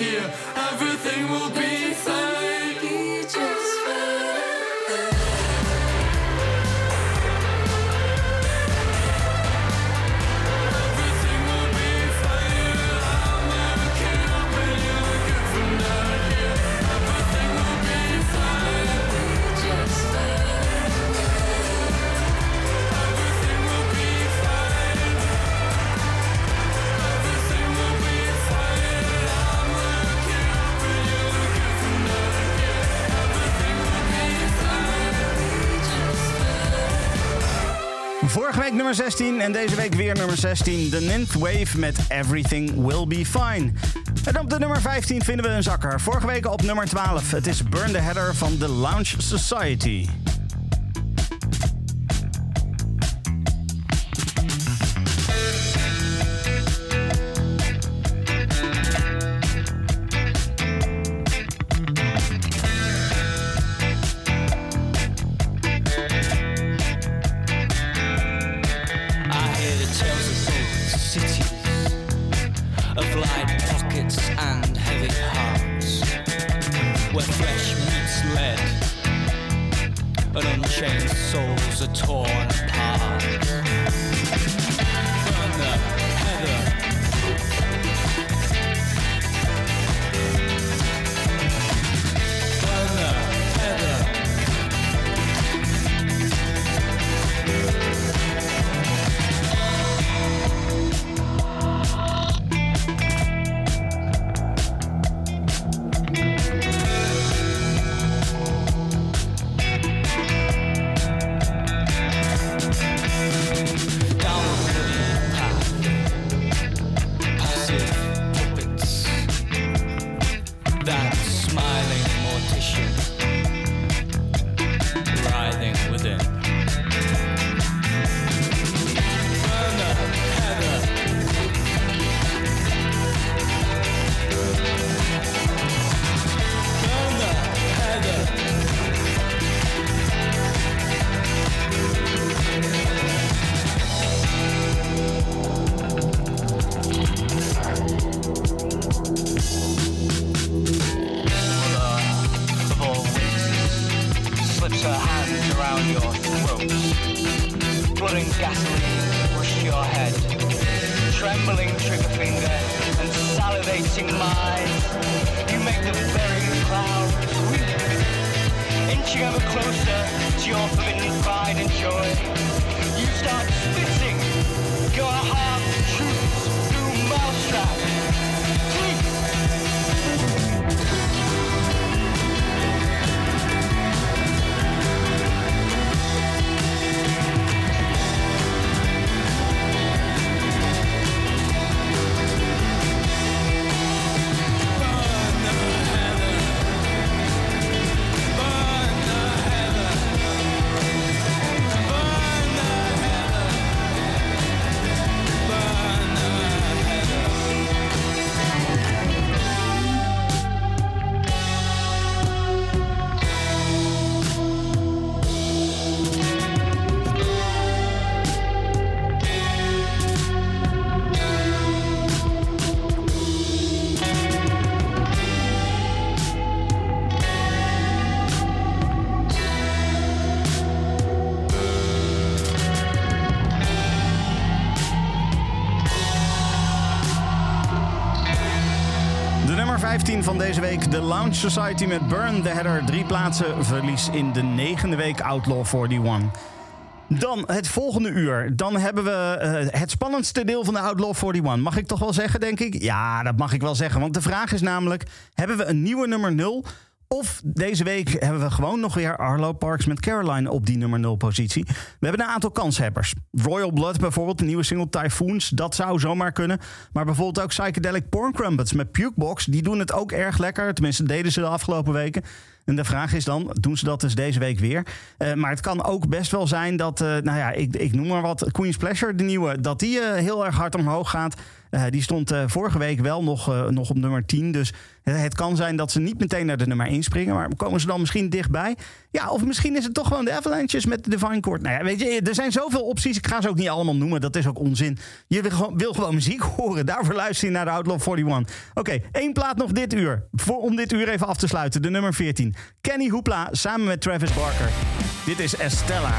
here, everything will be. Week nummer 16 en deze week weer nummer 16. The Ninth Wave met Everything Will Be Fine. En op de nummer 15 vinden we een zakker. Vorige week op nummer 12. Het is Burn the Header van The Lounge Society. Lounge Society met Burn the Header. Drie plaatsen verlies in de negende week Outlaw 41. Dan het volgende uur. Dan hebben we eh, het spannendste deel van de Outlaw 41. Mag ik toch wel zeggen, denk ik? Ja, dat mag ik wel zeggen. Want de vraag is namelijk: hebben we een nieuwe nummer 0? Of deze week hebben we gewoon nog weer Arlo Parks met Caroline op die nummer 0 positie. We hebben een aantal kanshebbers. Royal Blood bijvoorbeeld, de nieuwe single Typhoons. Dat zou zomaar kunnen. Maar bijvoorbeeld ook Psychedelic Porn Crumpets met Pukebox. Die doen het ook erg lekker. Tenminste, deden ze de afgelopen weken. En de vraag is dan, doen ze dat dus deze week weer? Eh, maar het kan ook best wel zijn dat, eh, nou ja, ik, ik noem maar wat, Queen's Pleasure, de nieuwe, dat die eh, heel erg hard omhoog gaat. Eh, die stond eh, vorige week wel nog, eh, nog op nummer 10. Dus het kan zijn dat ze niet meteen naar de nummer 1 springen. Maar komen ze dan misschien dichtbij? Ja, of misschien is het toch gewoon de Avalanches met de Divine Chord. Nou ja, weet je, er zijn zoveel opties. Ik ga ze ook niet allemaal noemen. Dat is ook onzin. Je wil gewoon, muziek horen. Daarvoor luister je naar de Outlaw 41. Oké, één plaat nog dit uur. Voor, om dit uur even af te sluiten. De nummer 14. Kenny Hoopla samen met Travis Barker. Dit is. Estella,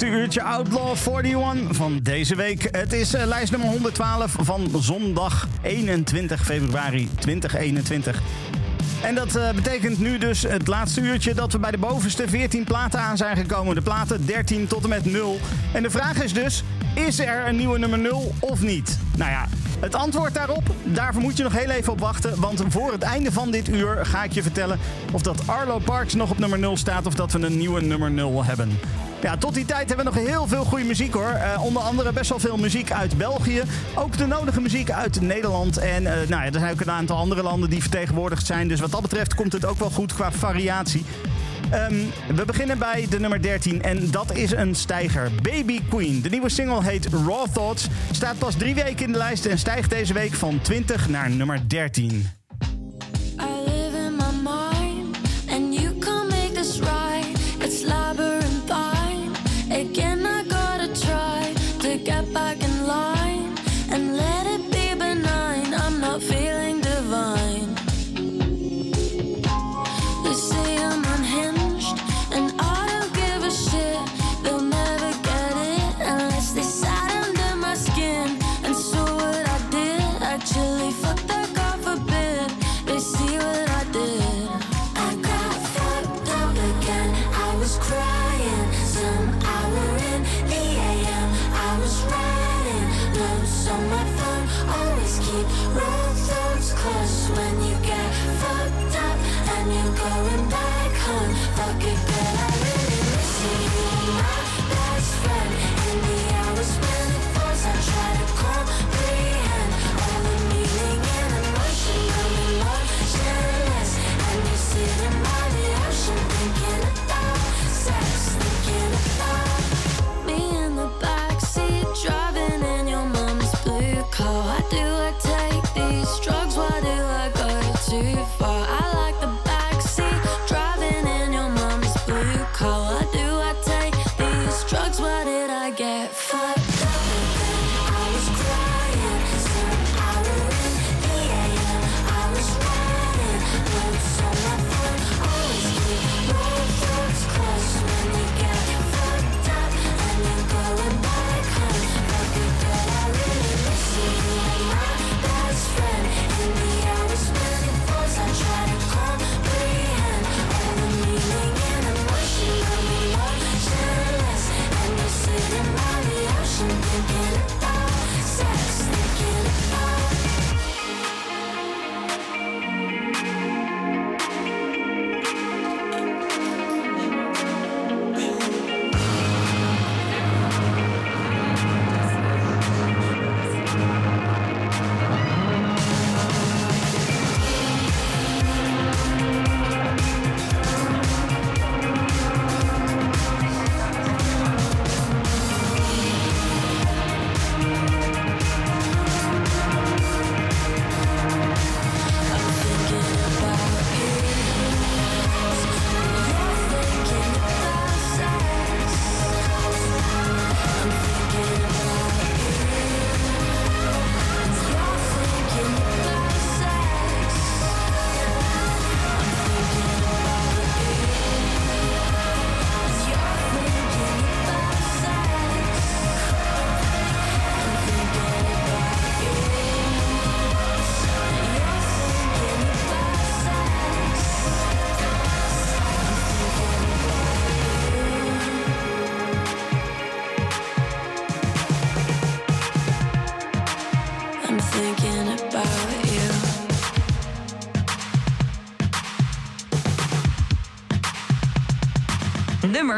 laatste uurtje Outlaw 41 van deze week. Het is eh, lijst nummer 112 van zondag 21 februari 2021. En dat eh, betekent nu dus het laatste uurtje dat we bij de bovenste 14 platen aan zijn gekomen. De platen 13 tot en met 0. En de vraag is dus, is er een nieuwe nummer 0 of niet? Nou ja, het antwoord daarop, daarvoor moet je nog heel even op wachten. Want voor het einde van dit uur ga ik je vertellen of dat Arlo Parks nog op nummer 0 staat of dat we een nieuwe nummer 0 hebben. Ja, tot die tijd hebben we nog heel veel goede muziek hoor. Eh, onder andere best wel veel muziek uit België. Ook de nodige muziek uit Nederland. En eh, nou ja, er zijn ook een aantal andere landen die vertegenwoordigd zijn. Dus wat dat betreft komt het ook wel goed qua variatie. Ehm, we beginnen bij de nummer 13 en dat is een stijger. Baby Queen. De nieuwe single heet Raw Thoughts. Staat pas drie weken in de lijst en stijgt deze week van 20 naar nummer 13.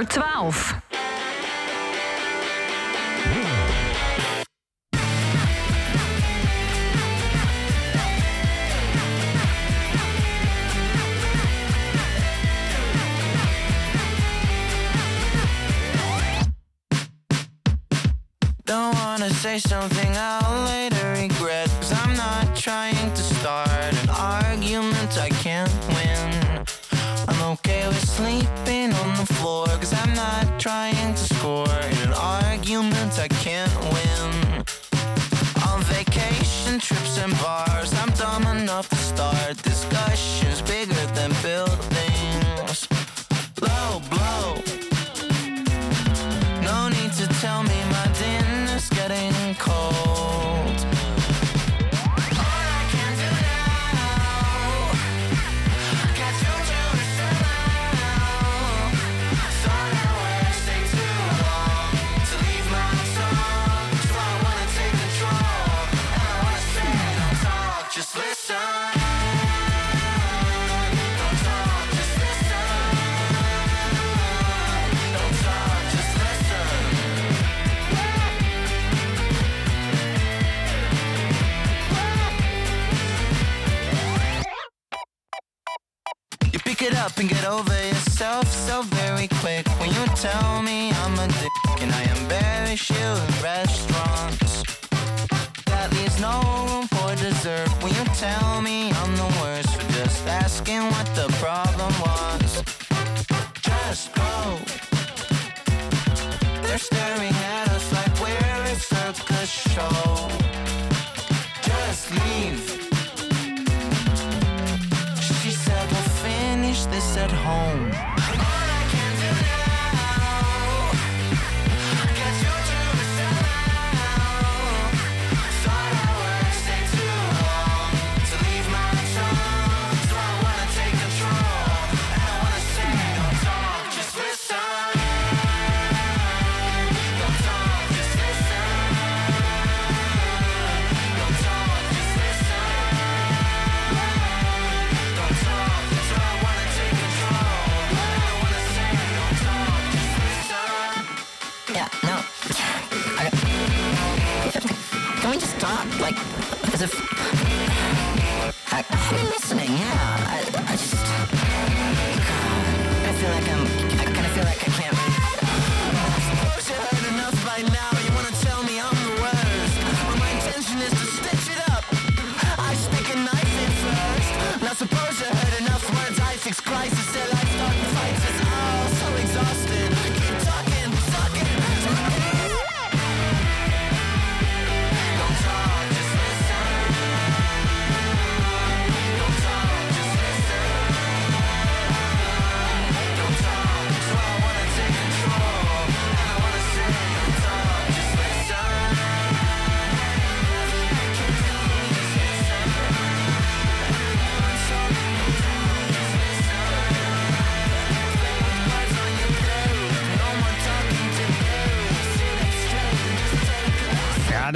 Nummer 12.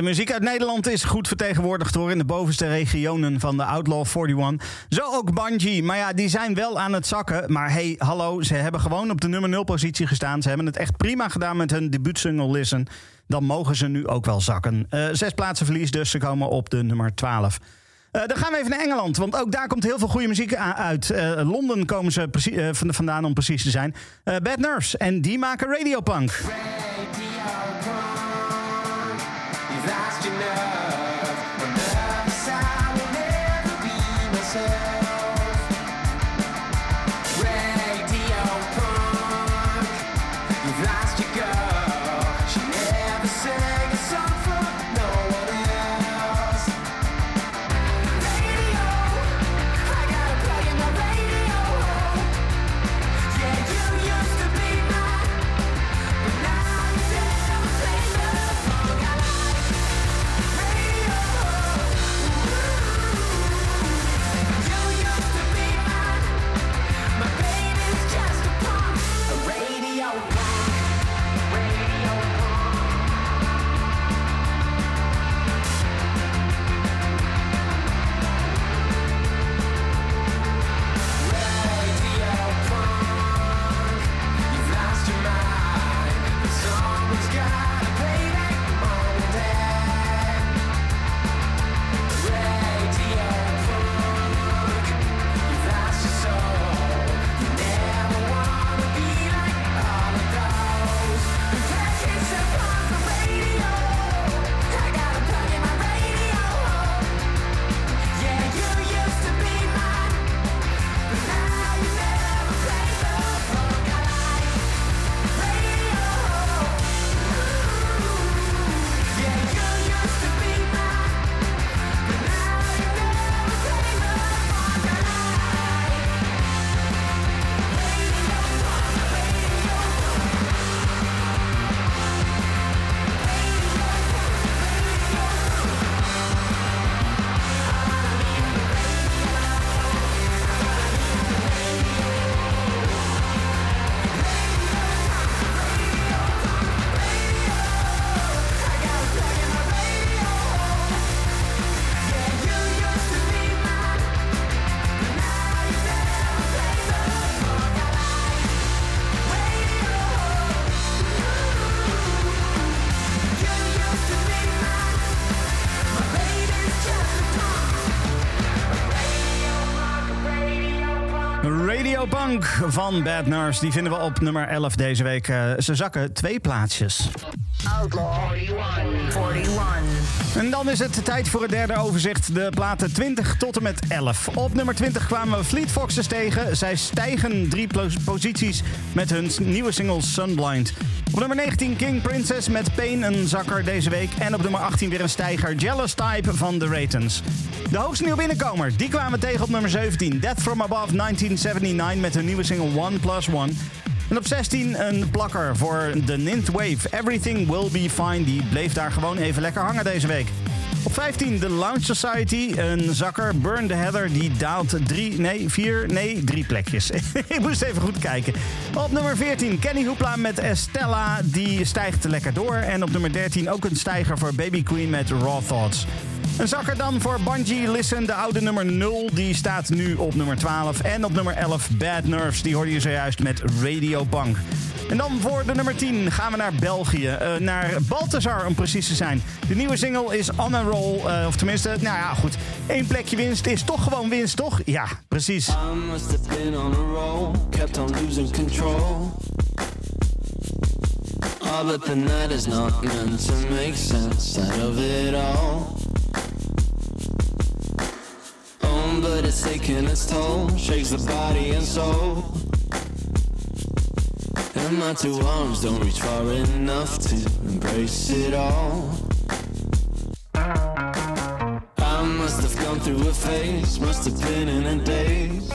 muziek uit Nederland is goed vertegenwoordigd hoor in de bovenste regionen van de Outlaw 41. Zo ook Bungie. Maar ja, die zijn wel aan het zakken. Maar hey, hallo, ze hebben gewoon op de nummer 0 positie gestaan. Ze hebben het echt prima gedaan met hun debuutsingle Listen. Dan mogen ze nu ook wel zakken. Eh, zes plaatsen verlies dus, ze komen op de nummer 12. Eh, dan gaan we even naar Engeland, want ook daar komt heel veel goede muziek uit. Eh, Londen komen ze uh, vandaan om precies te zijn. Bad Nerves, en die maken radiopunk. Punk. myself Van Bad Nurse. Die vinden we op nummer 11 deze week. Eh, ze zakken twee plaatsjes. Outlaw 41. 41. En dan is het tijd voor het derde overzicht. De platen 20 tot en met 11. Op nummer 20 kwamen we Fleet Foxes tegen. Zij stijgen drie posities met hun nieuwe single Sunblind. Op nummer 19 King Princess met Pain, een zakker deze week. En op nummer 18 weer een stijger, Jealous Type van The Ratons. De hoogste nieuwe binnenkomer, die kwamen tegen op nummer 17. Death From Above 1979 met hun nieuwe single One Plus One. En op 16 een plakker voor de Nint Wave. Everything Will Be Fine. Die bleef daar gewoon even lekker hangen deze week. Op 15 de Lounge Society. Een zakker. Burn the Heather. Die daalt drie, nee, vier, nee, drie plekjes. Ik moest even goed kijken. Op nummer 14 Kenny Hoopla met Estella. Die stijgt lekker door. En op nummer 13 ook een stijger voor Baby Queen met Raw Thoughts. Een zakker dan voor Bungie Listen, de oude nummer 0. Die staat nu op nummer 12. En op nummer 11 Bad Nerves. Die hoorde je zojuist met Radio Punk. En dan voor de nummer 10 gaan we naar België. eh, naar Balthazar om precies te zijn. De nieuwe single is On a Roll. eh, of tenminste, nou ja, goed. Eén plekje winst is toch gewoon winst, toch? Ja, precies. I must have been on a roll, kept on losing control. Oh, but the night is not meant to make sense out of it all. It's taking its toll, shakes the body and soul. And my two arms don't reach far enough to embrace it all. I must have gone through a phase, must have been in a daze.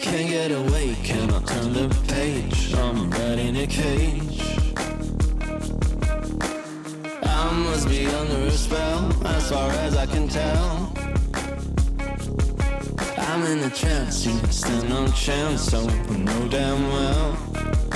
Can't get away, cannot turn the page. I'm right in a cage. I must be under a spell, as far as I can tell. I'm in a trance, you stand no chance, I know damn well.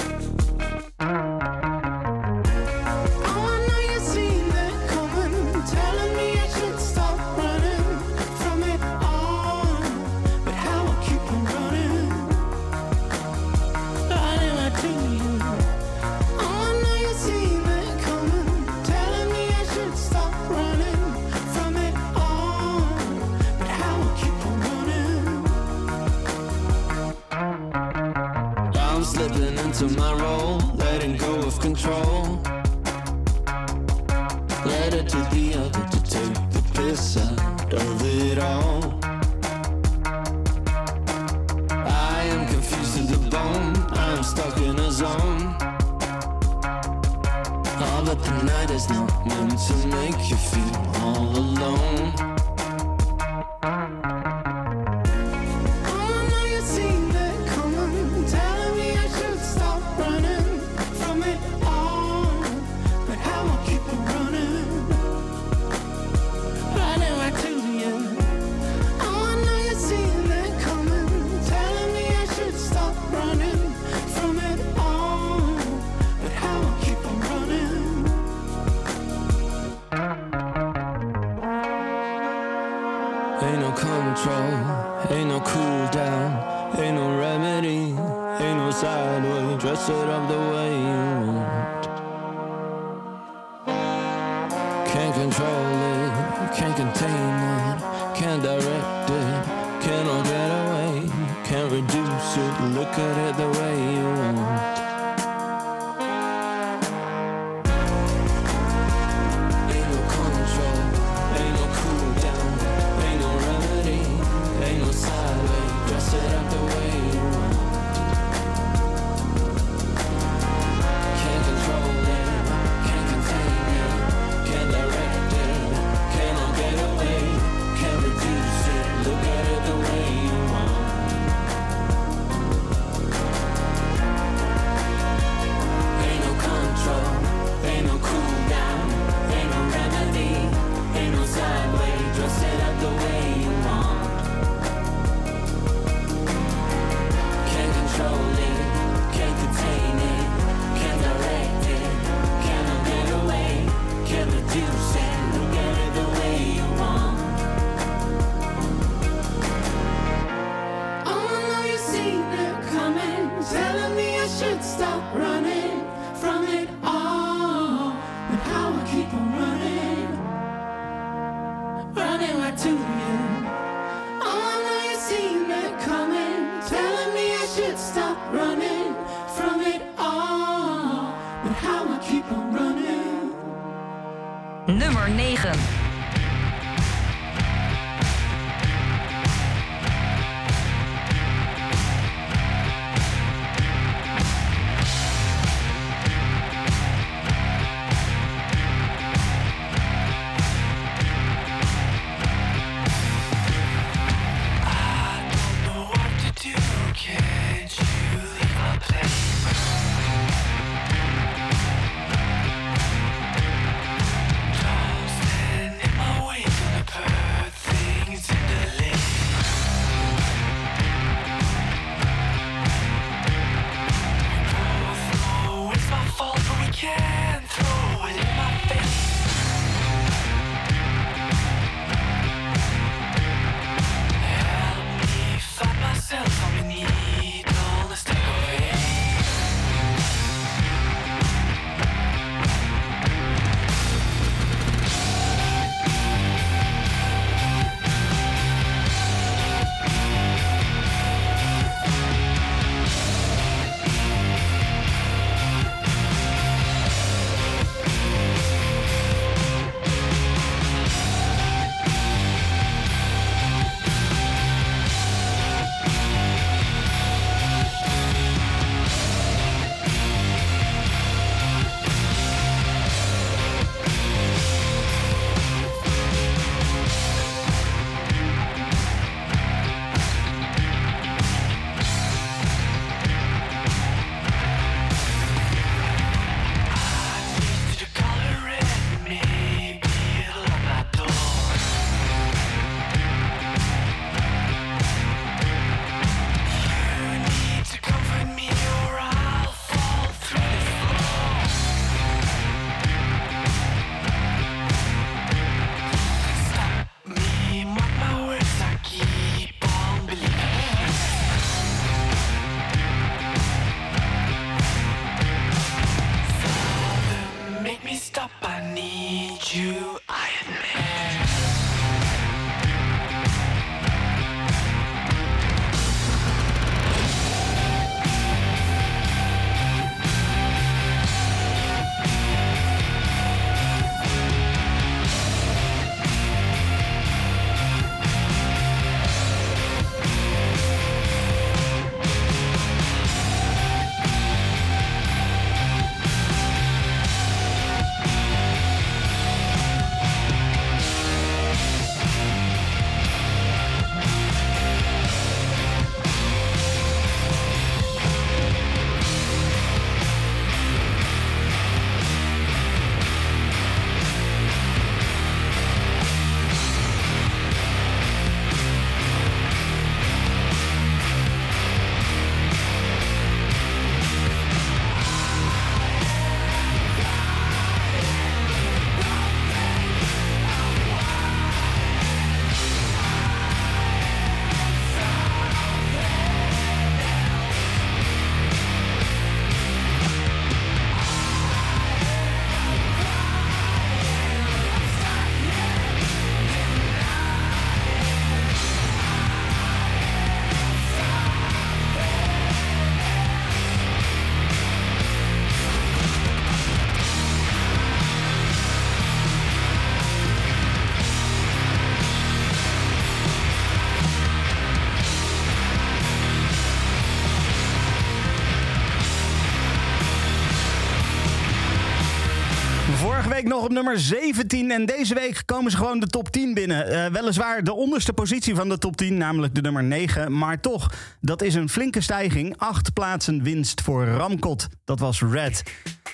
Nog op nummer 17 en deze week komen ze gewoon de top 10 binnen. Eh, weliswaar de onderste positie van de top 10, namelijk de nummer 9. Maar toch, dat is een flinke stijging. Acht plaatsen winst voor Ramkot. Dat was Red.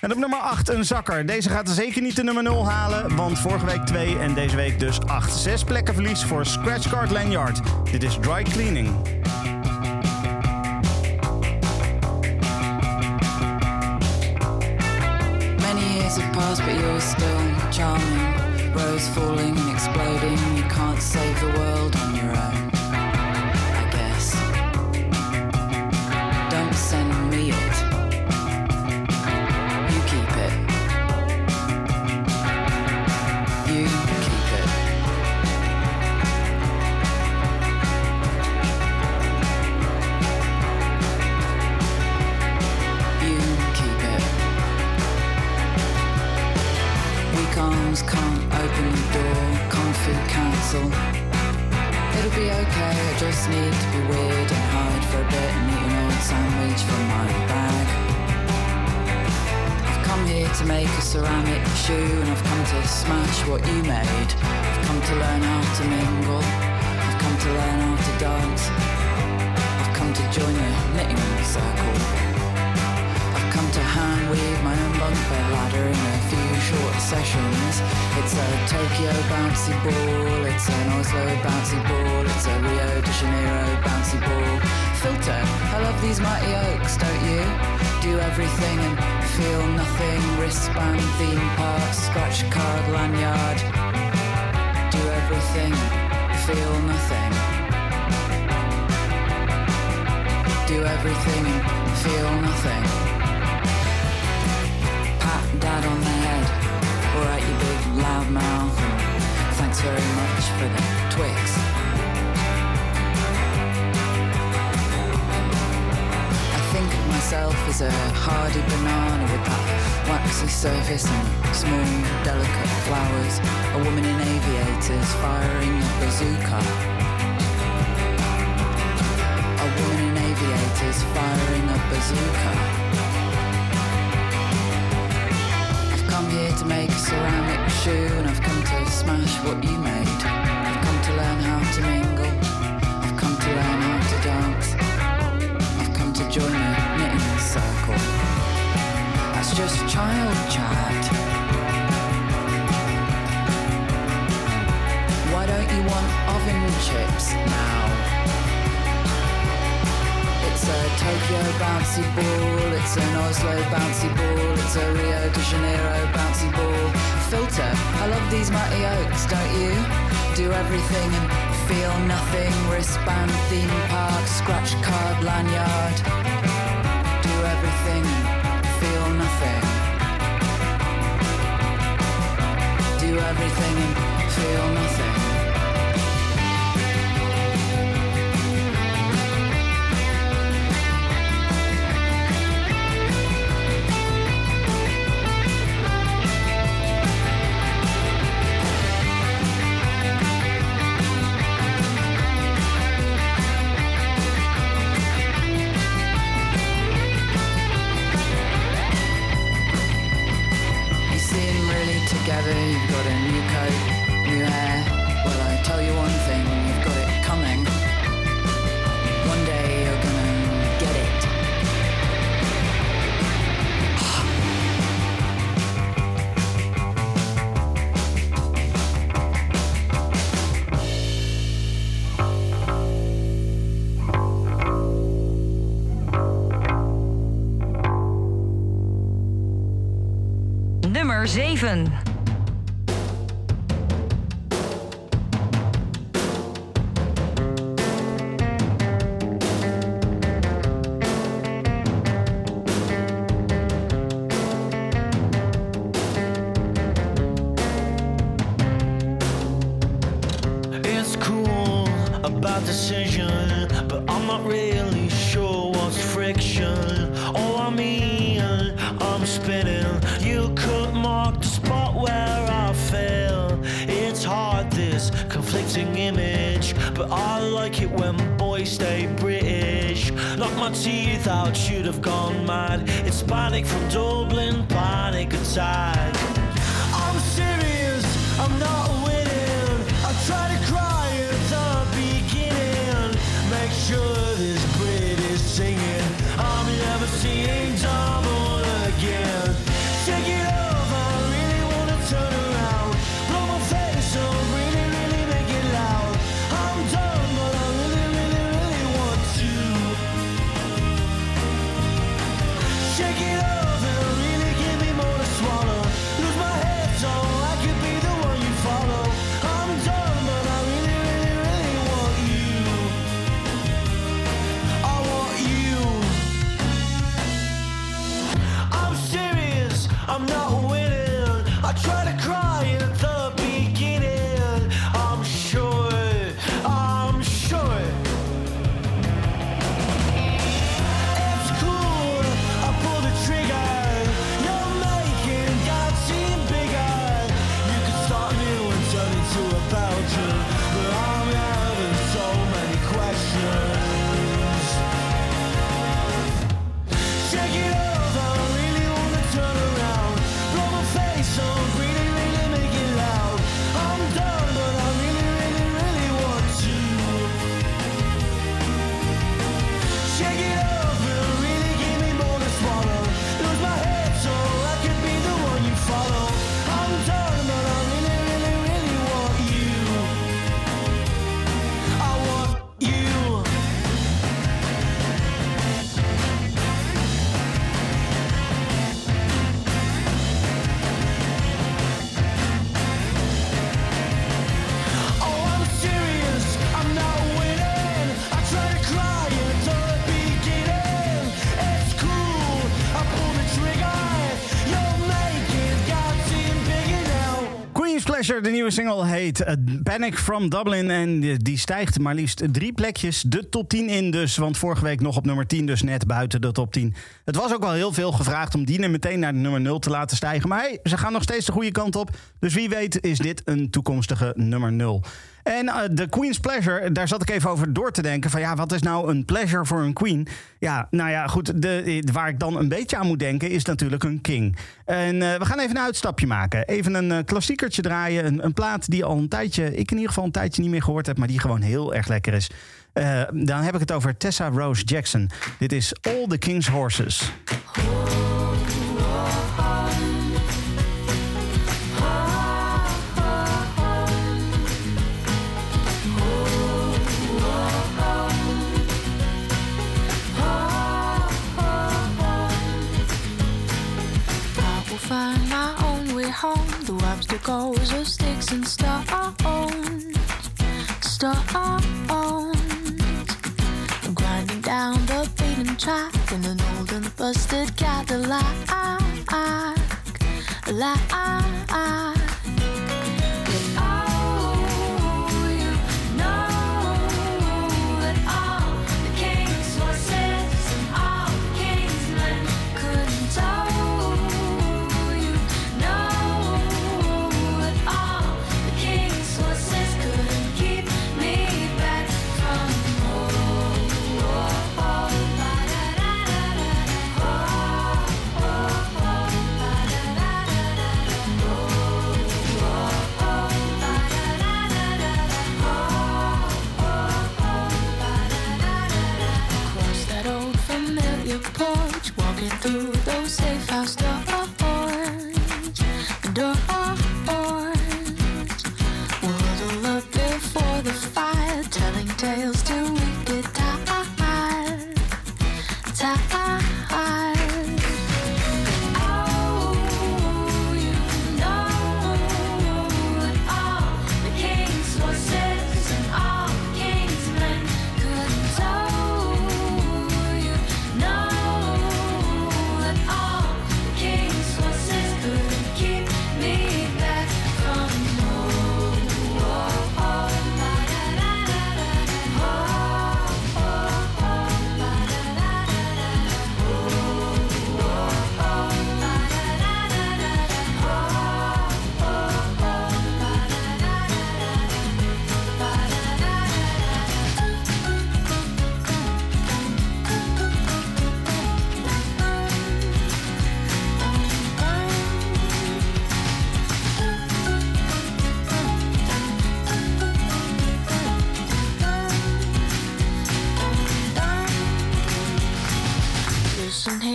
En op nummer 8 een zakker. Deze gaat zeker niet de nummer 0 halen, want vorige week 2 en deze week dus 8. Zes plekken verlies voor Scratch Card Lanyard. Dit is Dry Cleaning. Passed, but you're still charming. Rose falling and exploding. You can't save the world Council. It'll be okay, I just need to be weird and hide for a bit and eat an old sandwich from my bag. I've come here to make a ceramic shoe and I've come to smash what you made. I've come to learn how to mingle. I've come to learn how to dance. I've come to join the knitting circle. To hand weave my own bunk bed ladder in a few short sessions. It's a Tokyo bouncy ball, it's an Oslo bouncy ball, it's a Rio de Janeiro bouncy ball. Filter, I love these mighty oaks, don't you? Do everything and feel nothing. Wristband, theme park, scratch card, lanyard. Do everything, feel nothing. Do everything and feel nothing. Pat on the head. Alright, you big loud mouth. Thanks very much for the Twix. I think of myself as a hardy banana with that waxy surface and small, delicate flowers. A woman in aviators firing a bazooka. A woman in aviators firing a bazooka. Come here to make a ceramic shoe and I've come to smash what you made. I've come to learn how to mingle. I've come to learn how to dance. I've come to join a knitting circle. That's just child chat. Why don't you want oven chips now? Tokyo bouncy ball, it's an Oslo bouncy ball, it's a Rio de Janeiro bouncy ball. Filter, I love these mighty oaks, don't you? Do everything and feel nothing. Wristband, theme park, scratch card, lanyard. Do everything and feel nothing. Do everything and feel nothing. Hard, this conflicting image, but I like it when boys stay British. Knock my teeth out, should have gone mad. It's panic from Dublin, panic attack. Pleasure, de nieuwe single, heet eh, Panic from Dublin. En die- stijgt maar liefst drie plekjes de top 10 in dus. Want vorige week nog op nummer 10, dus net buiten de top 10. Het was ook wel heel veel gevraagd om die meteen naar de nummer 0 te laten stijgen. Maar hey, ze gaan nog steeds de goede kant op. Dus wie weet is dit een toekomstige nummer 0. En eh, de Queen's Pleasure, daar zat ik even over door te denken. Van ja, wat is nou een pleasure voor een queen? Ja, nou ja, goed. De, eh, waar ik dan een beetje aan moet denken is natuurlijk een king. En eh, we gaan even een uitstapje maken. Even een eh, klassiekertje draaien. Een, een plaat die al een tijdje, ik in ieder geval een tijdje niet meer gehoord heb, maar die gewoon heel erg lekker is. Dan heb ik het over Tessa Rose Jackson. Dit is All the King's Horses. Find my own way home through obstacles of sticks and stones. Stones. I'm grinding down the beaten track in an old and busted Cadillac. Like. Porch, walking through those safe house doors.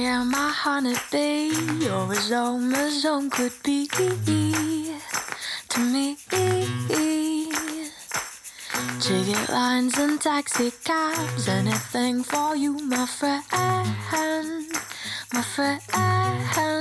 Here, my honeybee, you're as home as home could be to me. Ticket lines and taxi cabs, anything for you, my friend, my friend.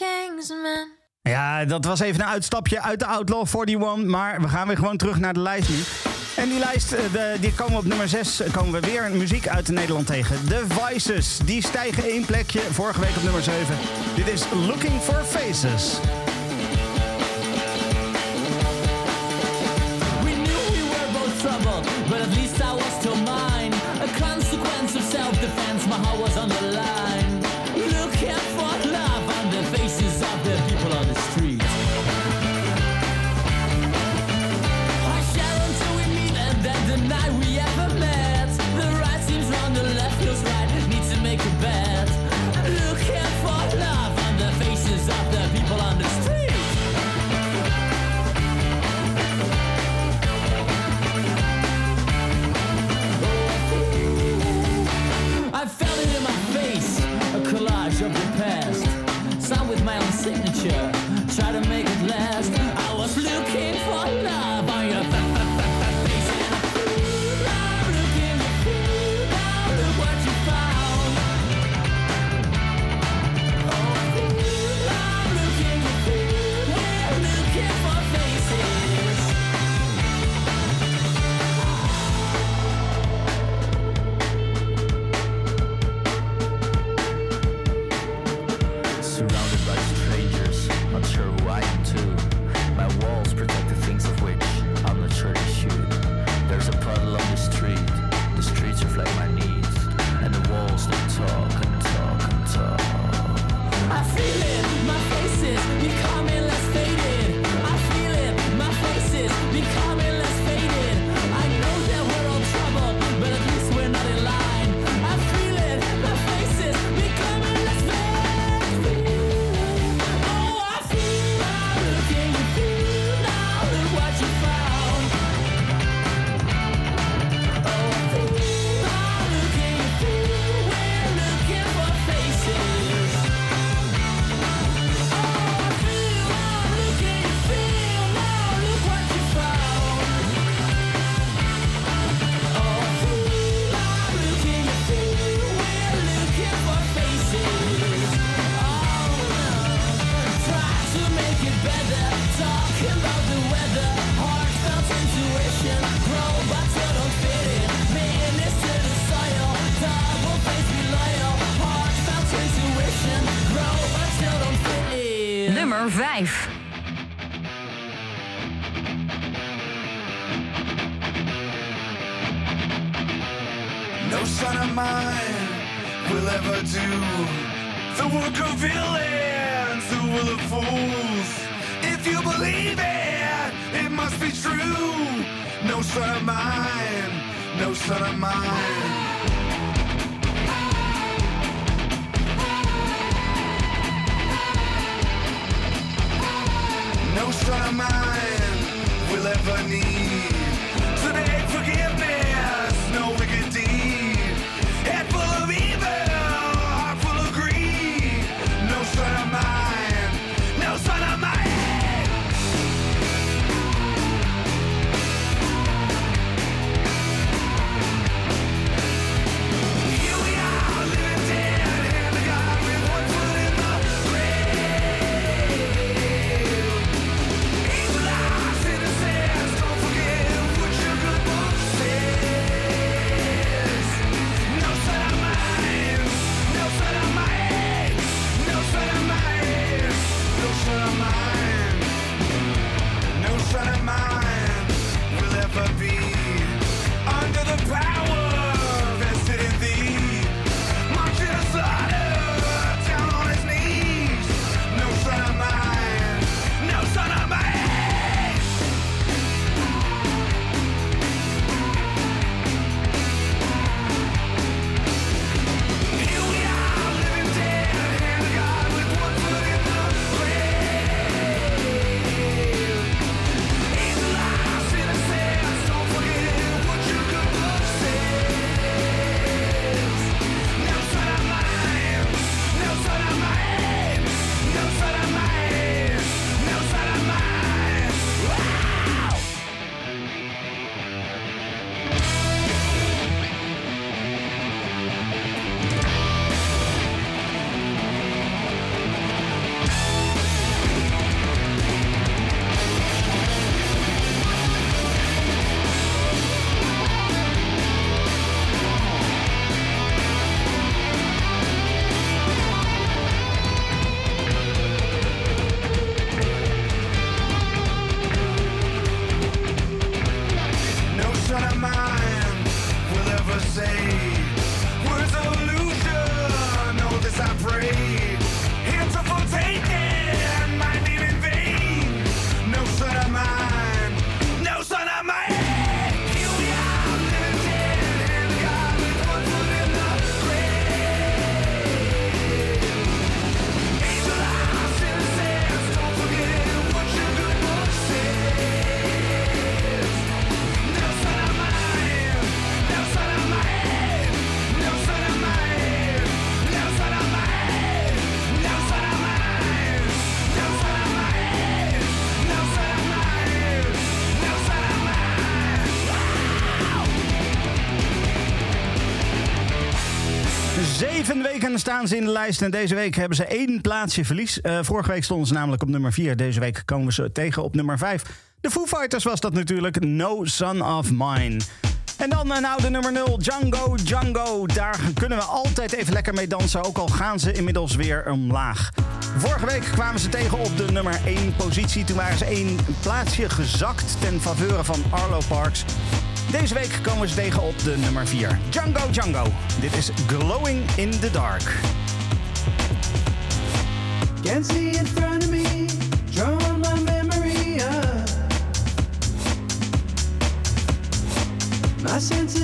All the king's men. Ja, dat was even een uitstapje uit de Outlaw 41. Maar we gaan weer gewoon terug naar de lijst nu. En die lijst, eh, de, die komen we op nummer 6. Komen we weer muziek uit Nederland tegen. The Voices. Die stijgen één plekje. Vorige week op nummer 7. Dit is Looking for Faces. We knew we were both trouble, but at least I was still mine. A consequence of self-defense, my heart was on the line. My Staan ze in de lijst en deze week hebben ze één plaatsje verlies. Uh, vorige week stonden ze namelijk op nummer 4. Deze week komen ze tegen op nummer 5. De Foo Fighters was dat natuurlijk. No Son of Mine. En dan eh, nou de nummer 0, Django Django. Daar kunnen we altijd even lekker mee dansen, ook al gaan ze inmiddels weer omlaag. Vorige week kwamen ze tegen op de nummer 1 positie. Toen waren ze één plaatsje gezakt ten faveur van Arlo Parks. Deze week komen ze tegen op de nummer 4, Django Django. Dit is Glowing in the Dark. Can't see in front of me, drawing my memory up. My senses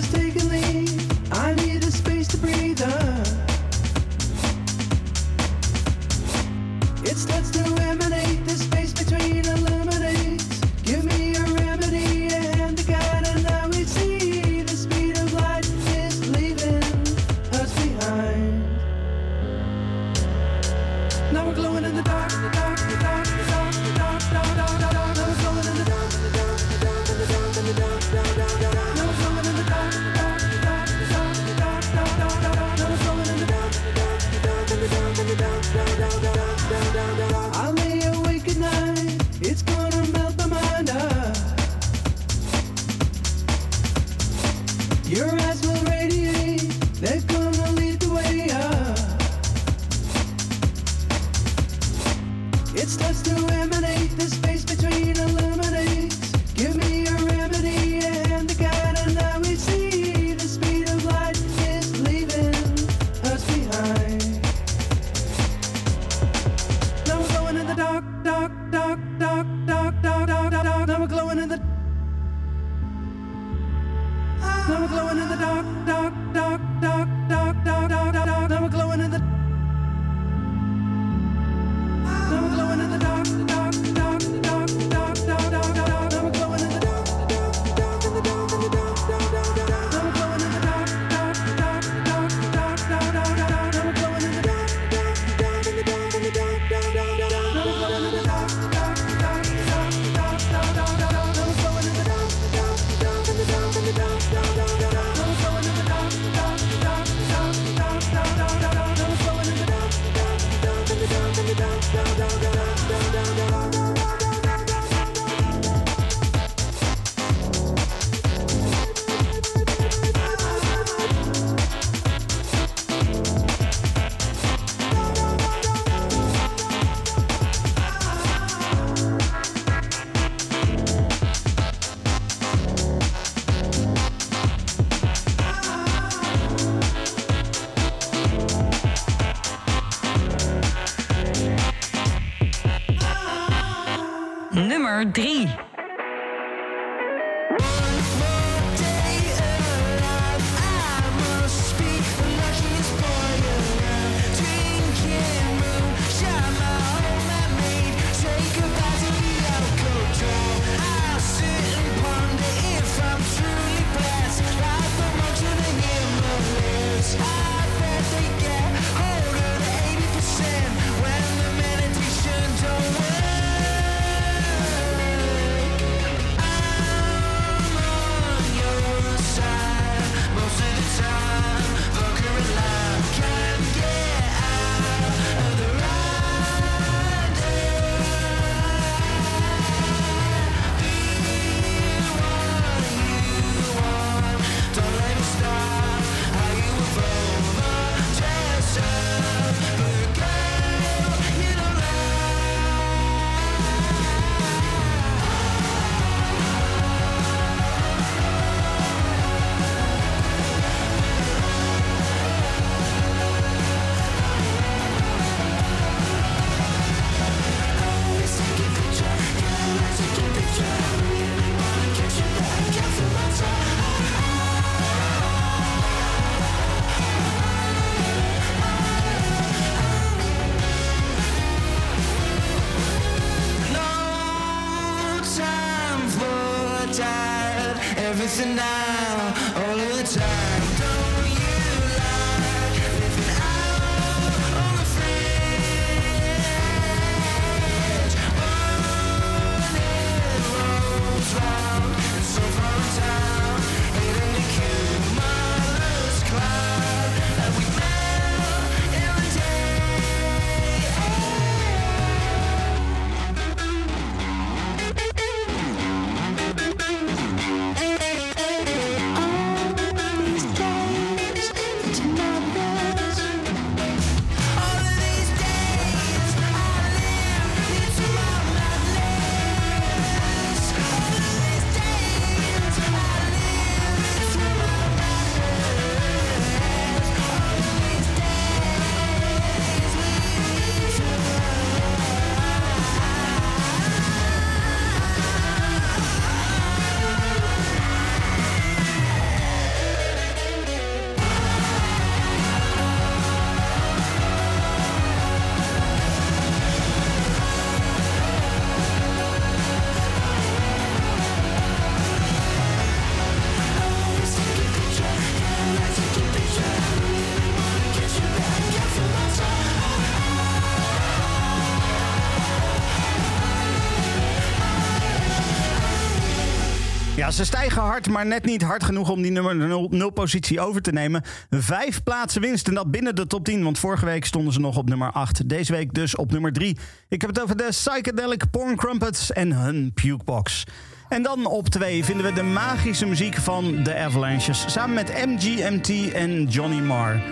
ze stijgen hard, maar net niet hard genoeg om die nummer 0 positie over te nemen. Vijf plaatsen winst en dat binnen de top 10, want vorige week stonden ze nog op nummer 8. Deze week dus op nummer 3. Ik heb het over de Psychedelic Porn Crumpets en hun Pukebox. En dan op 2 vinden we de magische muziek van The Avalanches... samen met MGMT en Johnny Marr.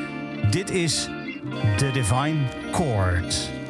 Dit is The Divine Chord.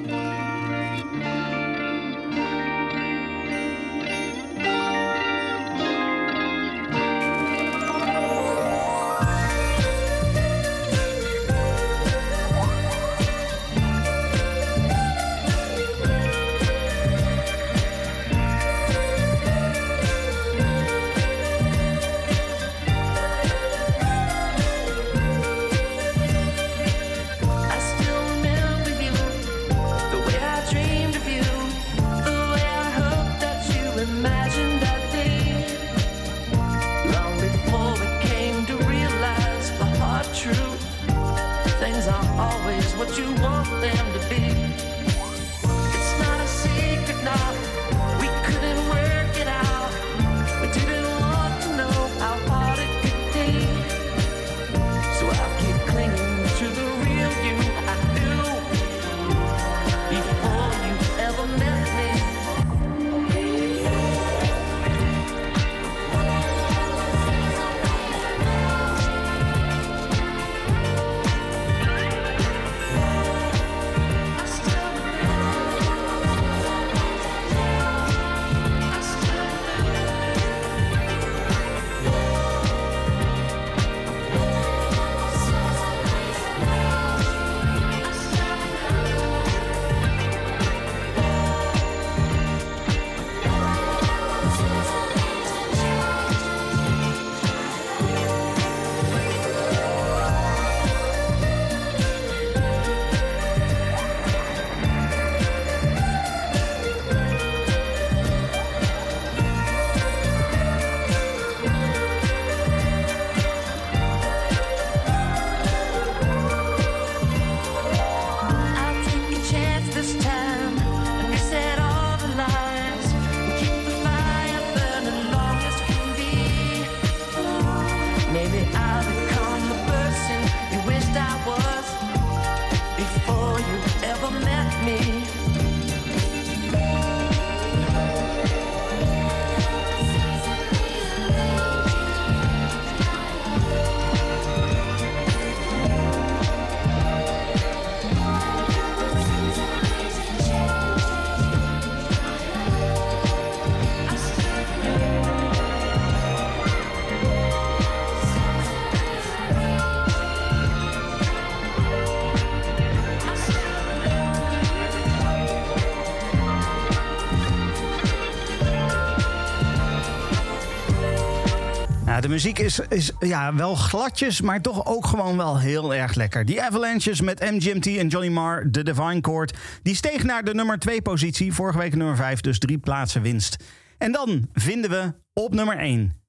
De muziek is, is ja, wel gladjes, maar toch ook gewoon wel heel erg lekker. Die Avalanches met MGMT en Johnny Marr, de Divine Chord... die steeg naar de nummer 2 positie. Vorige week nummer 5, dus drie plaatsen winst. En dan vinden we op nummer 1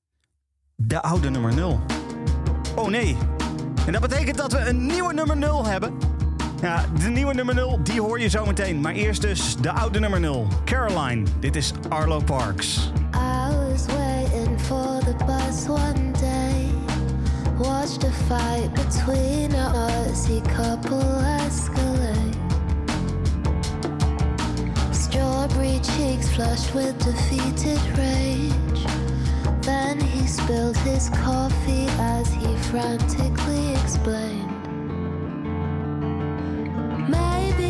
de oude nummer 0. Oh nee. En dat betekent dat we een nieuwe nummer 0 hebben. Ja, de nieuwe nummer 0, die hoor je zo meteen. Maar eerst dus de oude nummer 0. Caroline, dit is Arlo Parks. The bus one day. Watched the fight between a Aussie couple escalate. Strawberry cheeks flushed with defeated rage. Then he spilled his coffee as he frantically explained. Maybe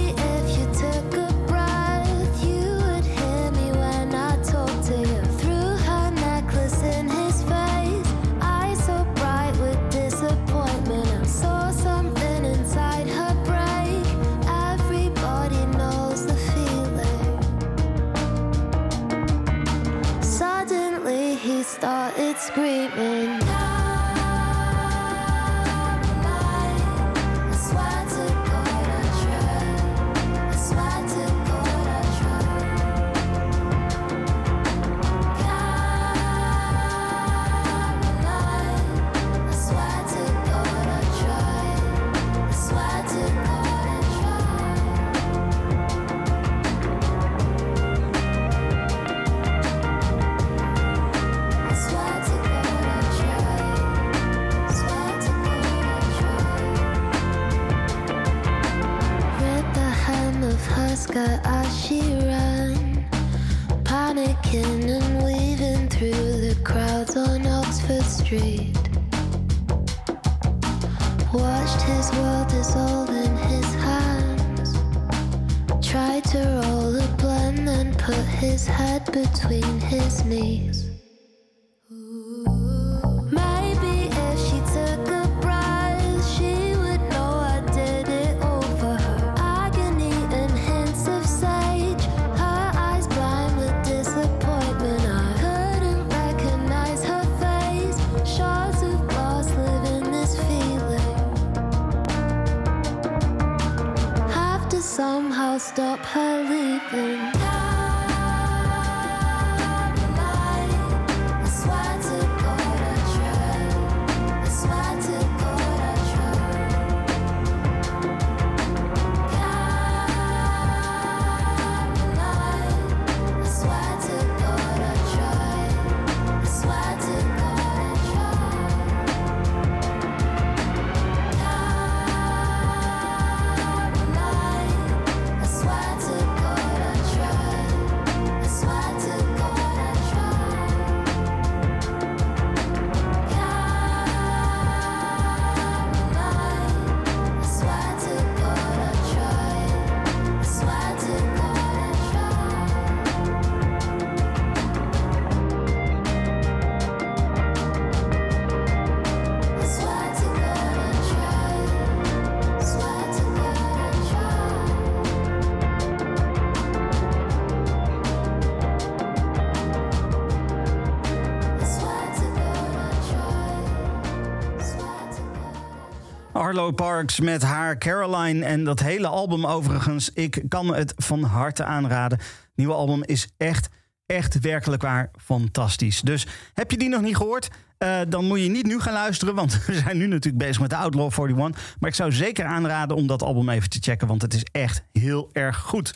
screaming. Arlo Parks met haar Caroline en dat hele album overigens. Ik kan het van harte aanraden. Het nieuwe album is echt, echt werkelijk waar fantastisch. Dus heb je die nog niet gehoord? Eh, dan moet je niet nu gaan luisteren, want we zijn nu natuurlijk bezig met de Outlaw 41. Maar ik zou zeker aanraden om dat album even te checken, want het is echt heel erg goed.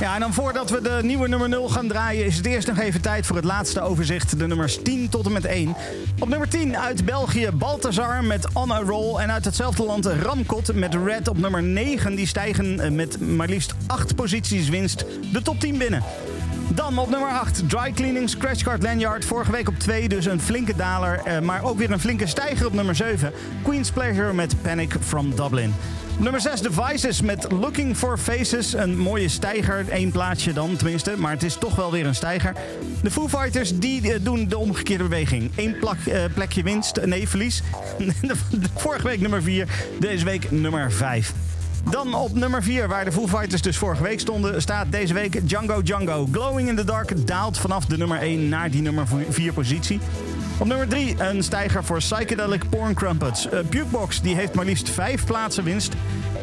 Ja, en dan voordat we de nieuwe nummer 0 gaan draaien, is het eerst nog even tijd voor het laatste overzicht. De nummers 10 tot en met 1. Op nummer 10 uit België Balthazar met On a Roll. En uit hetzelfde land Ramkot met Red op nummer 9. Die stijgen eh, met maar liefst 8 posities winst de top 10 binnen. Dan op nummer 8, Dry Cleaning Scratchcard Lanyard. Vorige week op 2, dus een flinke daler. eh, maar ook weer een flinke stijger op nummer 7. Queen's Pleasure met Panic from Dublin. Nummer 6, Devices met Looking for Faces. Een mooie stijger, één plaatsje dan tenminste. Maar het is toch wel weer een stijger. De Foo Fighters die eh, doen de omgekeerde beweging. Eén plak, eh, plekje winst, nee verlies. Vorige week nummer 4, deze week nummer 5. Dan op nummer 4, waar de Foo Fighters dus vorige week stonden, staat deze week Django Django. Glowing in the Dark daalt vanaf de nummer 1 naar die nummer 4 positie. Op nummer 3 een stijger voor Psychedelic Porn Crumpets. Uh, Bukebox die heeft maar liefst 5 plaatsen winst.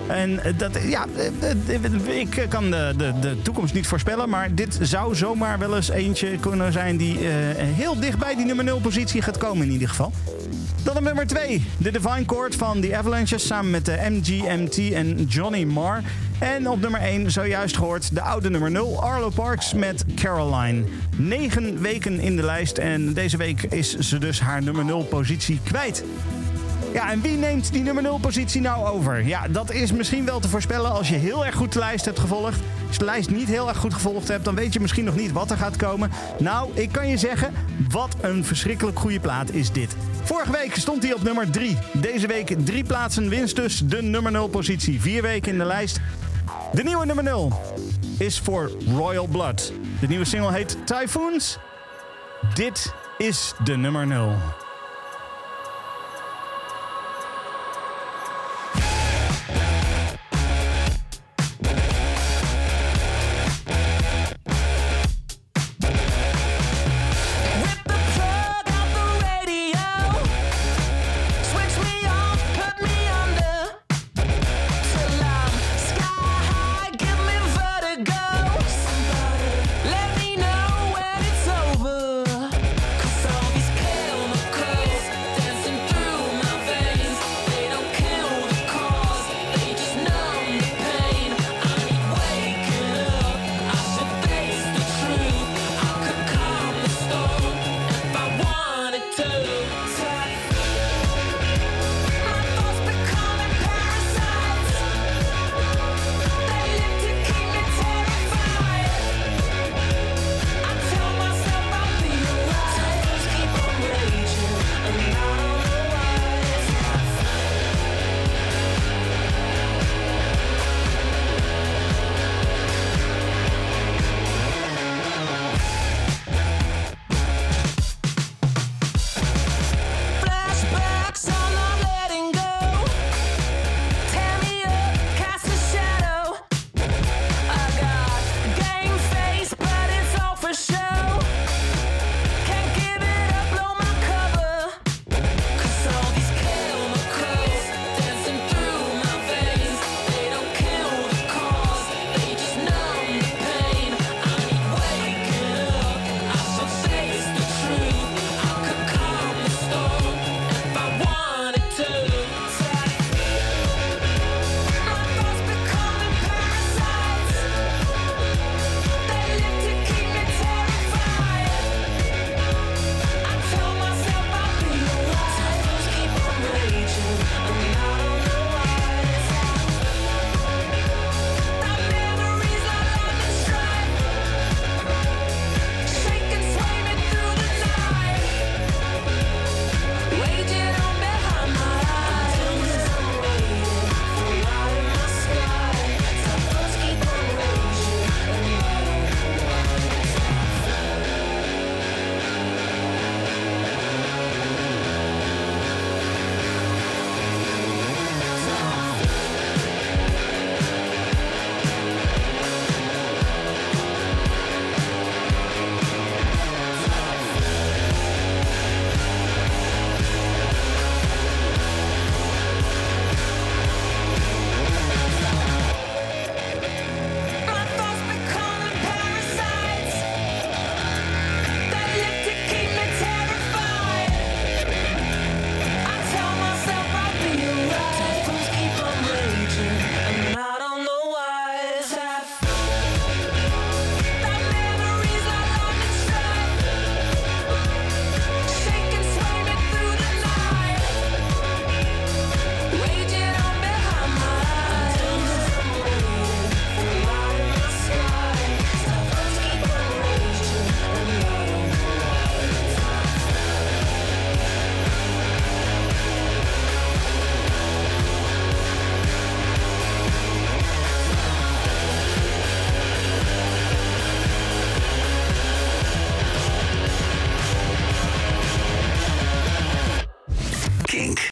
En eh, dat, ja, eh, eh, ik kan de, de, de toekomst niet voorspellen, maar dit zou zomaar wel eens eentje kunnen zijn die heel dicht bij die nummer 0 positie gaat komen in ieder geval. Dan op nummer 2, de Divine Chord van The Avalanches samen met de MGMT en Johnny Marr. En op nummer 1, zojuist gehoord, de oude nummer 0, Arlo Parks met Caroline. 9 weken in de lijst en deze week is ze dus haar nummer 0 positie kwijt. Ja, en wie neemt die nummer 0 positie nou over? Ja, dat is misschien wel te voorspellen als je heel erg goed de lijst hebt gevolgd. Als je de lijst niet heel erg goed gevolgd hebt, dan weet je misschien nog niet wat er gaat komen. Nou, ik kan je zeggen, wat een verschrikkelijk goede plaat is dit. Vorige week stond hij op nummer 3. Deze week drie plaatsen winst dus de nummer 0 positie. Vier weken in de lijst. De nieuwe nummer 0 is voor Royal Blood. De nieuwe single heet Typhoons. Dit is de nummer 0.